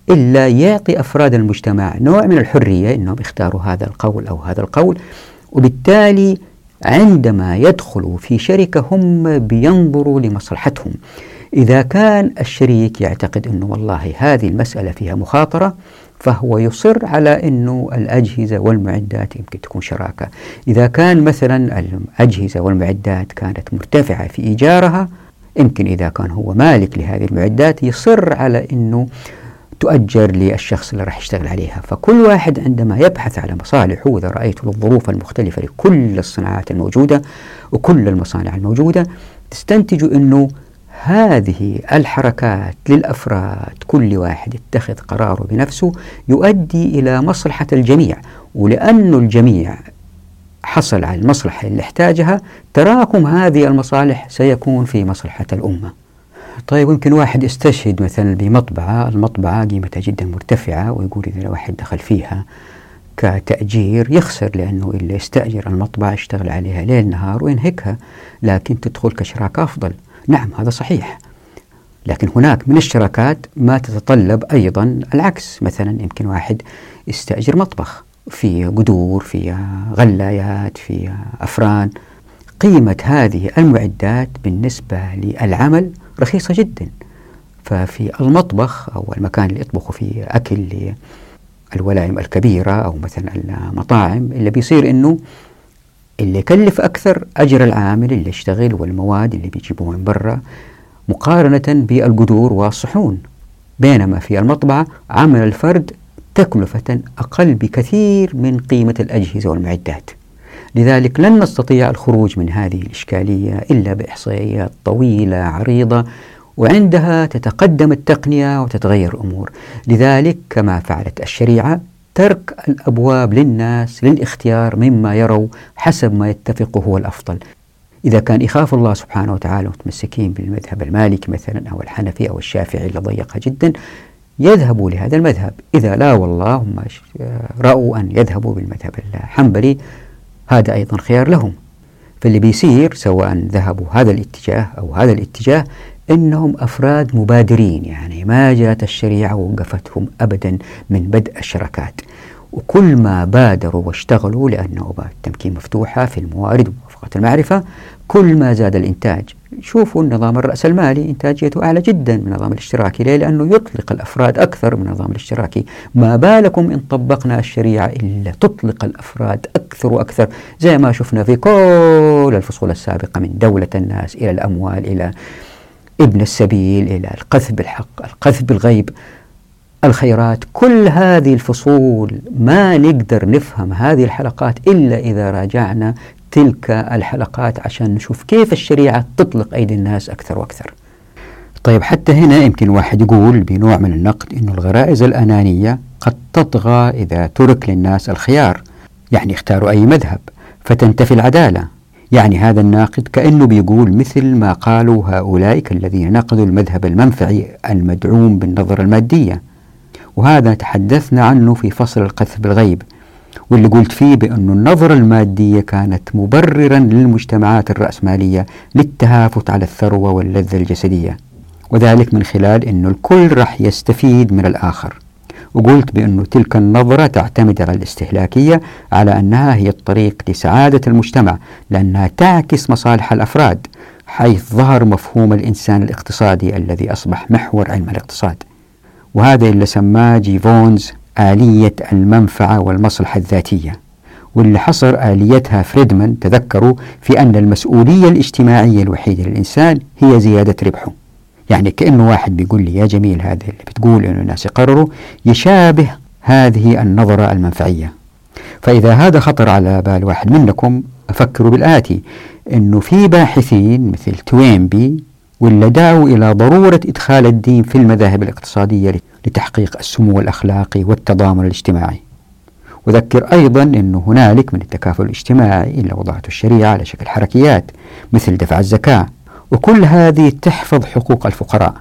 إلا يعطي أفراد المجتمع نوع من الحرية أنهم يختاروا هذا القول أو هذا القول. وبالتالي عندما يدخلوا في شركة هم بينظروا لمصلحتهم. إذا كان الشريك يعتقد أنه والله هذه المسألة فيها مخاطرة فهو يصر على أنه الأجهزة والمعدات يمكن تكون شراكة. إذا كان مثلا الأجهزة والمعدات كانت مرتفعة في إيجارها يمكن إذا كان هو مالك لهذه المعدات يصر على أنه تؤجر للشخص اللي راح يشتغل عليها. فكل واحد عندما يبحث على مصالحه وإذا رأيت الظروف المختلفة لكل الصناعات الموجودة وكل المصانع الموجودة تستنتج أنه هذه الحركات للأفراد كل واحد يتخذ قراره بنفسه يؤدي إلى مصلحة الجميع ولأنه الجميع حصل على المصلحة اللي احتاجها تراكم هذه المصالح سيكون في مصلحة الأمة. طيب يمكن واحد يستشهد مثلا بمطبعة، المطبعة قيمتها جدا مرتفعة ويقول إذا واحد دخل فيها كتأجير يخسر لأنه اللي يستأجر المطبعة يشتغل عليها ليل نهار وينهكها لكن تدخل كشراك أفضل نعم هذا صحيح. لكن هناك من الشراكات ما تتطلب أيضا العكس. مثلا يمكن واحد يستأجر مطبخ في قدور في غلايات في أفران. قيمة هذه المعدات بالنسبة للعمل رخيصة جدا. ففي المطبخ أو المكان اللي يطبخوا فيه أكل للولائم الكبيرة أو مثلا المطاعم اللي بيصير أنه اللي يكلف أكثر أجر العامل اللي يشتغل والمواد اللي بيجيبوها من برا مقارنة بالقدور والصحون. بينما في المطبعة عمل الفرد تكلفة أقل بكثير من قيمة الأجهزة والمعدات. لذلك لن نستطيع الخروج من هذه الإشكالية إلا بإحصائيات طويلة عريضة وعندها تتقدم التقنية وتتغير الأمور. لذلك كما فعلت الشريعة ترك الأبواب للناس للاختيار مما يروا حسب ما يتفق هو الأفضل. إذا كان يخاف الله سبحانه وتعالى متمسكين بالمذهب المالكي مثلا أو الحنفي أو الشافعي اللي ضيقها جدا يذهبوا لهذا المذهب. إذا لا والله هم رأوا أن يذهبوا بالمذهب الحنبلي هذا أيضا خيار لهم. فاللي بيصير سواء ذهبوا هذا الاتجاه أو هذا الاتجاه إنهم أفراد مبادرين يعني ما جاءت الشريعة ووقفتهم أبدا من بدء الشركات. وكل ما بادروا واشتغلوا لأنه التمكين مفتوحة في الموارد وموافقة المعرفة كل ما زاد الإنتاج. شوفوا النظام الرأسمالي إنتاجيته أعلى جدا من النظام الاشتراكي. ليه؟ لأنه يطلق الأفراد أكثر من النظام الاشتراكي. ما بالكم إن طبقنا الشريعة إلا تطلق الأفراد أكثر وأكثر. زي ما شفنا في كل الفصول السابقة من دولة الناس إلى الأموال إلى ابن السبيل إلى القذف بالحق القذف بالغيب. الخيرات كل هذه الفصول ما نقدر نفهم هذه الحلقات إلا إذا راجعنا تلك الحلقات عشان نشوف كيف الشريعة تطلق أيدي الناس أكثر وأكثر. طيب حتى هنا يمكن واحد يقول بنوع من النقد أن الغرائز الأنانية قد تطغى إذا ترك للناس الخيار يعني اختاروا أي مذهب فتنتفي العدالة. يعني هذا الناقد كأنه بيقول مثل ما قالوا هؤلاء الذين نقدوا المذهب المنفعي المدعوم بالنظرة المادية. وهذا تحدثنا عنه في فصل القذف بالغيب واللي قلت فيه بأن النظرة المادية كانت مبررا للمجتمعات الرأسمالية للتهافت على الثروة واللذة الجسدية. وذلك من خلال أن الكل راح يستفيد من الآخر. وقلت بأن تلك النظرة تعتمد على الاستهلاكية على أنها هي الطريق لسعادة المجتمع لأنها تعكس مصالح الأفراد حيث ظهر مفهوم الإنسان الاقتصادي الذي أصبح محور علم الاقتصاد. وهذا اللي سماه جيفونز آلية المنفعة والمصلحة الذاتية. واللي حصر آليتها فريدمان تذكروا في أن المسؤولية الاجتماعية الوحيدة للإنسان هي زيادة ربحه. يعني كأنه واحد بيقول لي يا جميل هذا اللي بتقول أنه الناس يقرروا يشابه هذه النظرة المنفعية. فإذا هذا خطر على بال واحد منكم أفكروا بالآتي أنه في باحثين مثل توينبي واللي دعوا إلى ضرورة إدخال الدين في المذاهب الاقتصادية لتحقيق السمو الأخلاقي والتضامن الاجتماعي. وذكر أيضا أن هنالك من التكافل الاجتماعي إلا وضعته الشريعة على شكل حركيات مثل دفع الزكاة. وكل هذه تحفظ حقوق الفقراء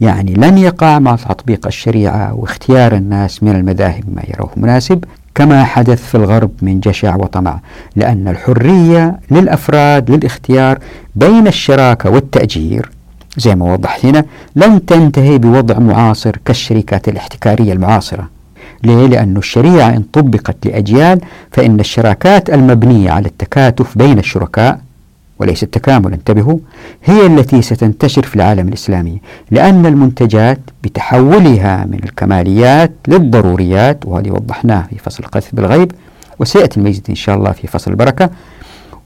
يعني لن يقع مع تطبيق الشريعة واختيار الناس من المذاهب ما يروه مناسب كما حدث في الغرب من جشع وطمع لأن الحرية للأفراد للاختيار بين الشراكة والتأجير زي ما وضحت هنا لن تنتهي بوضع معاصر كالشركات الاحتكارية المعاصرة ليه؟ لأن الشريعة إن طبقت لأجيال فإن الشراكات المبنية على التكاتف بين الشركاء وليس التكامل انتبهوا هي التي ستنتشر في العالم الإسلامي لأن المنتجات بتحولها من الكماليات للضروريات وهذه وضحناه في فصل القذف بالغيب وسيأتي المزيد إن شاء الله في فصل البركة.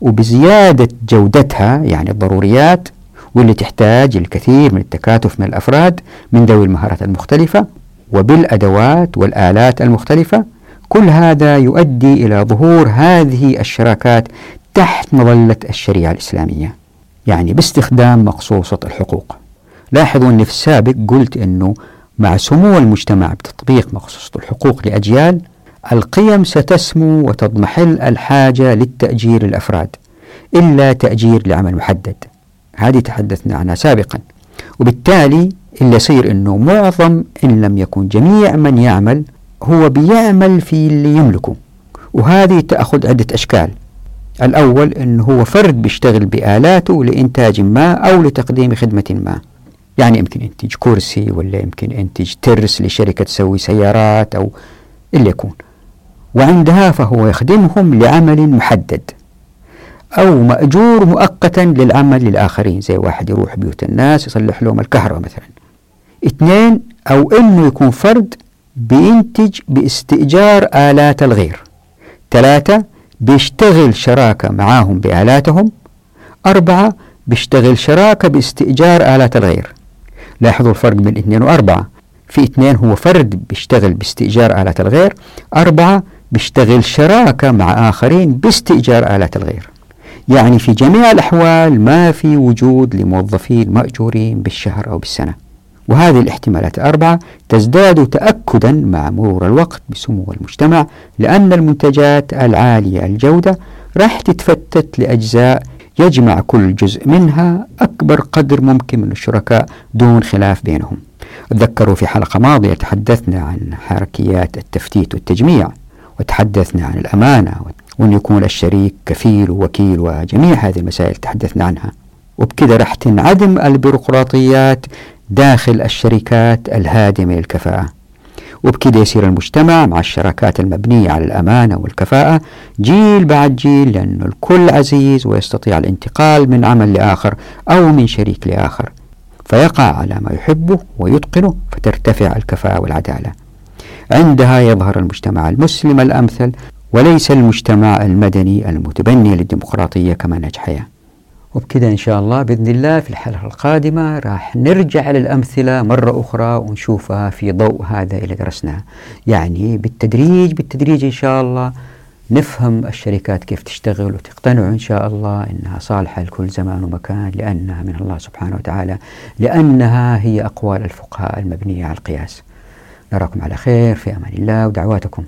وبزيادة جودتها يعني الضروريات واللي تحتاج الكثير من التكاتف من الأفراد من ذوي المهارات المختلفة وبالأدوات والآلات المختلفة كل هذا يؤدي إلى ظهور هذه الشراكات تحت مظلة الشريعة الإسلامية يعني باستخدام مقصوصة الحقوق. لاحظوا أني في السابق قلت أنه مع سمو المجتمع بتطبيق مقصوصة الحقوق لأجيال القيم ستسمو وتضمحل الحاجة للتأجير للأفراد إلا تأجير لعمل محدد. هذه تحدثنا عنها سابقا. وبالتالي اللي يصير أنه معظم إن لم يكن جميع من يعمل هو بيعمل في اللي يملكه. وهذه تأخذ عدة أشكال. الأول أنه هو فرد بيشتغل بآلاته لإنتاج ما أو لتقديم خدمة ما. يعني يمكن ينتج كرسي ولا يمكن ينتج ترس لشركة تسوي سيارات أو اللي يكون. وعندها فهو يخدمهم لعمل محدد أو مأجور مؤقتا للعمل للآخرين زي واحد يروح بيوت الناس يصلح لهم الكهرباء مثلا. اثنين أو أنه يكون فرد بينتج باستئجار آلات الغير. ثلاثة بيشتغل شراكة معاهم بآلاتهم. أربعة بيشتغل شراكة باستئجار آلات الغير. لاحظوا الفرق بين اثنين وأربعة. في اثنين هو فرد بيشتغل باستئجار آلات الغير. أربعة بيشتغل شراكة مع آخرين باستئجار آلات الغير. يعني في جميع الأحوال ما في وجود لموظفين مأجورين بالشهر أو بالسنة. وهذه الاحتمالات الأربعة تزداد تأكدا مع مرور الوقت بسمو المجتمع لأن المنتجات العالية الجودة راح تتفتت لأجزاء يجمع كل جزء منها أكبر قدر ممكن من الشركاء دون خلاف بينهم. تذكروا في حلقة ماضية تحدثنا عن حركيات التفتيت والتجميع وتحدثنا عن الأمانة وأن يكون الشريك كفيل ووكيل وجميع هذه المسائل تحدثنا عنها. وبكذا راح تنعدم البيروقراطيات داخل الشركات الهادمة للكفاءة. وبكده يصير المجتمع مع الشراكات المبنية على الأمانة والكفاءة جيل بعد جيل لأن الكل عزيز ويستطيع الانتقال من عمل لآخر أو من شريك لآخر. فيقع على ما يحبه ويتقنه فترتفع الكفاءة والعدالة. عندها يظهر المجتمع المسلم الأمثل وليس المجتمع المدني المتبني للديمقراطية كمنهج حياة وبكذا إن شاء الله بإذن الله في الحلقة القادمة راح نرجع للأمثلة مرة أخرى ونشوفها في ضوء هذا اللي درسناه. يعني بالتدريج بالتدريج إن شاء الله نفهم الشركات كيف تشتغل وتقتنعوا إن شاء الله أنها صالحة لكل زمان ومكان لأنها من الله سبحانه وتعالى لأنها هي أقوال الفقهاء المبنية على القياس. نراكم على خير في أمان الله ودعواتكم.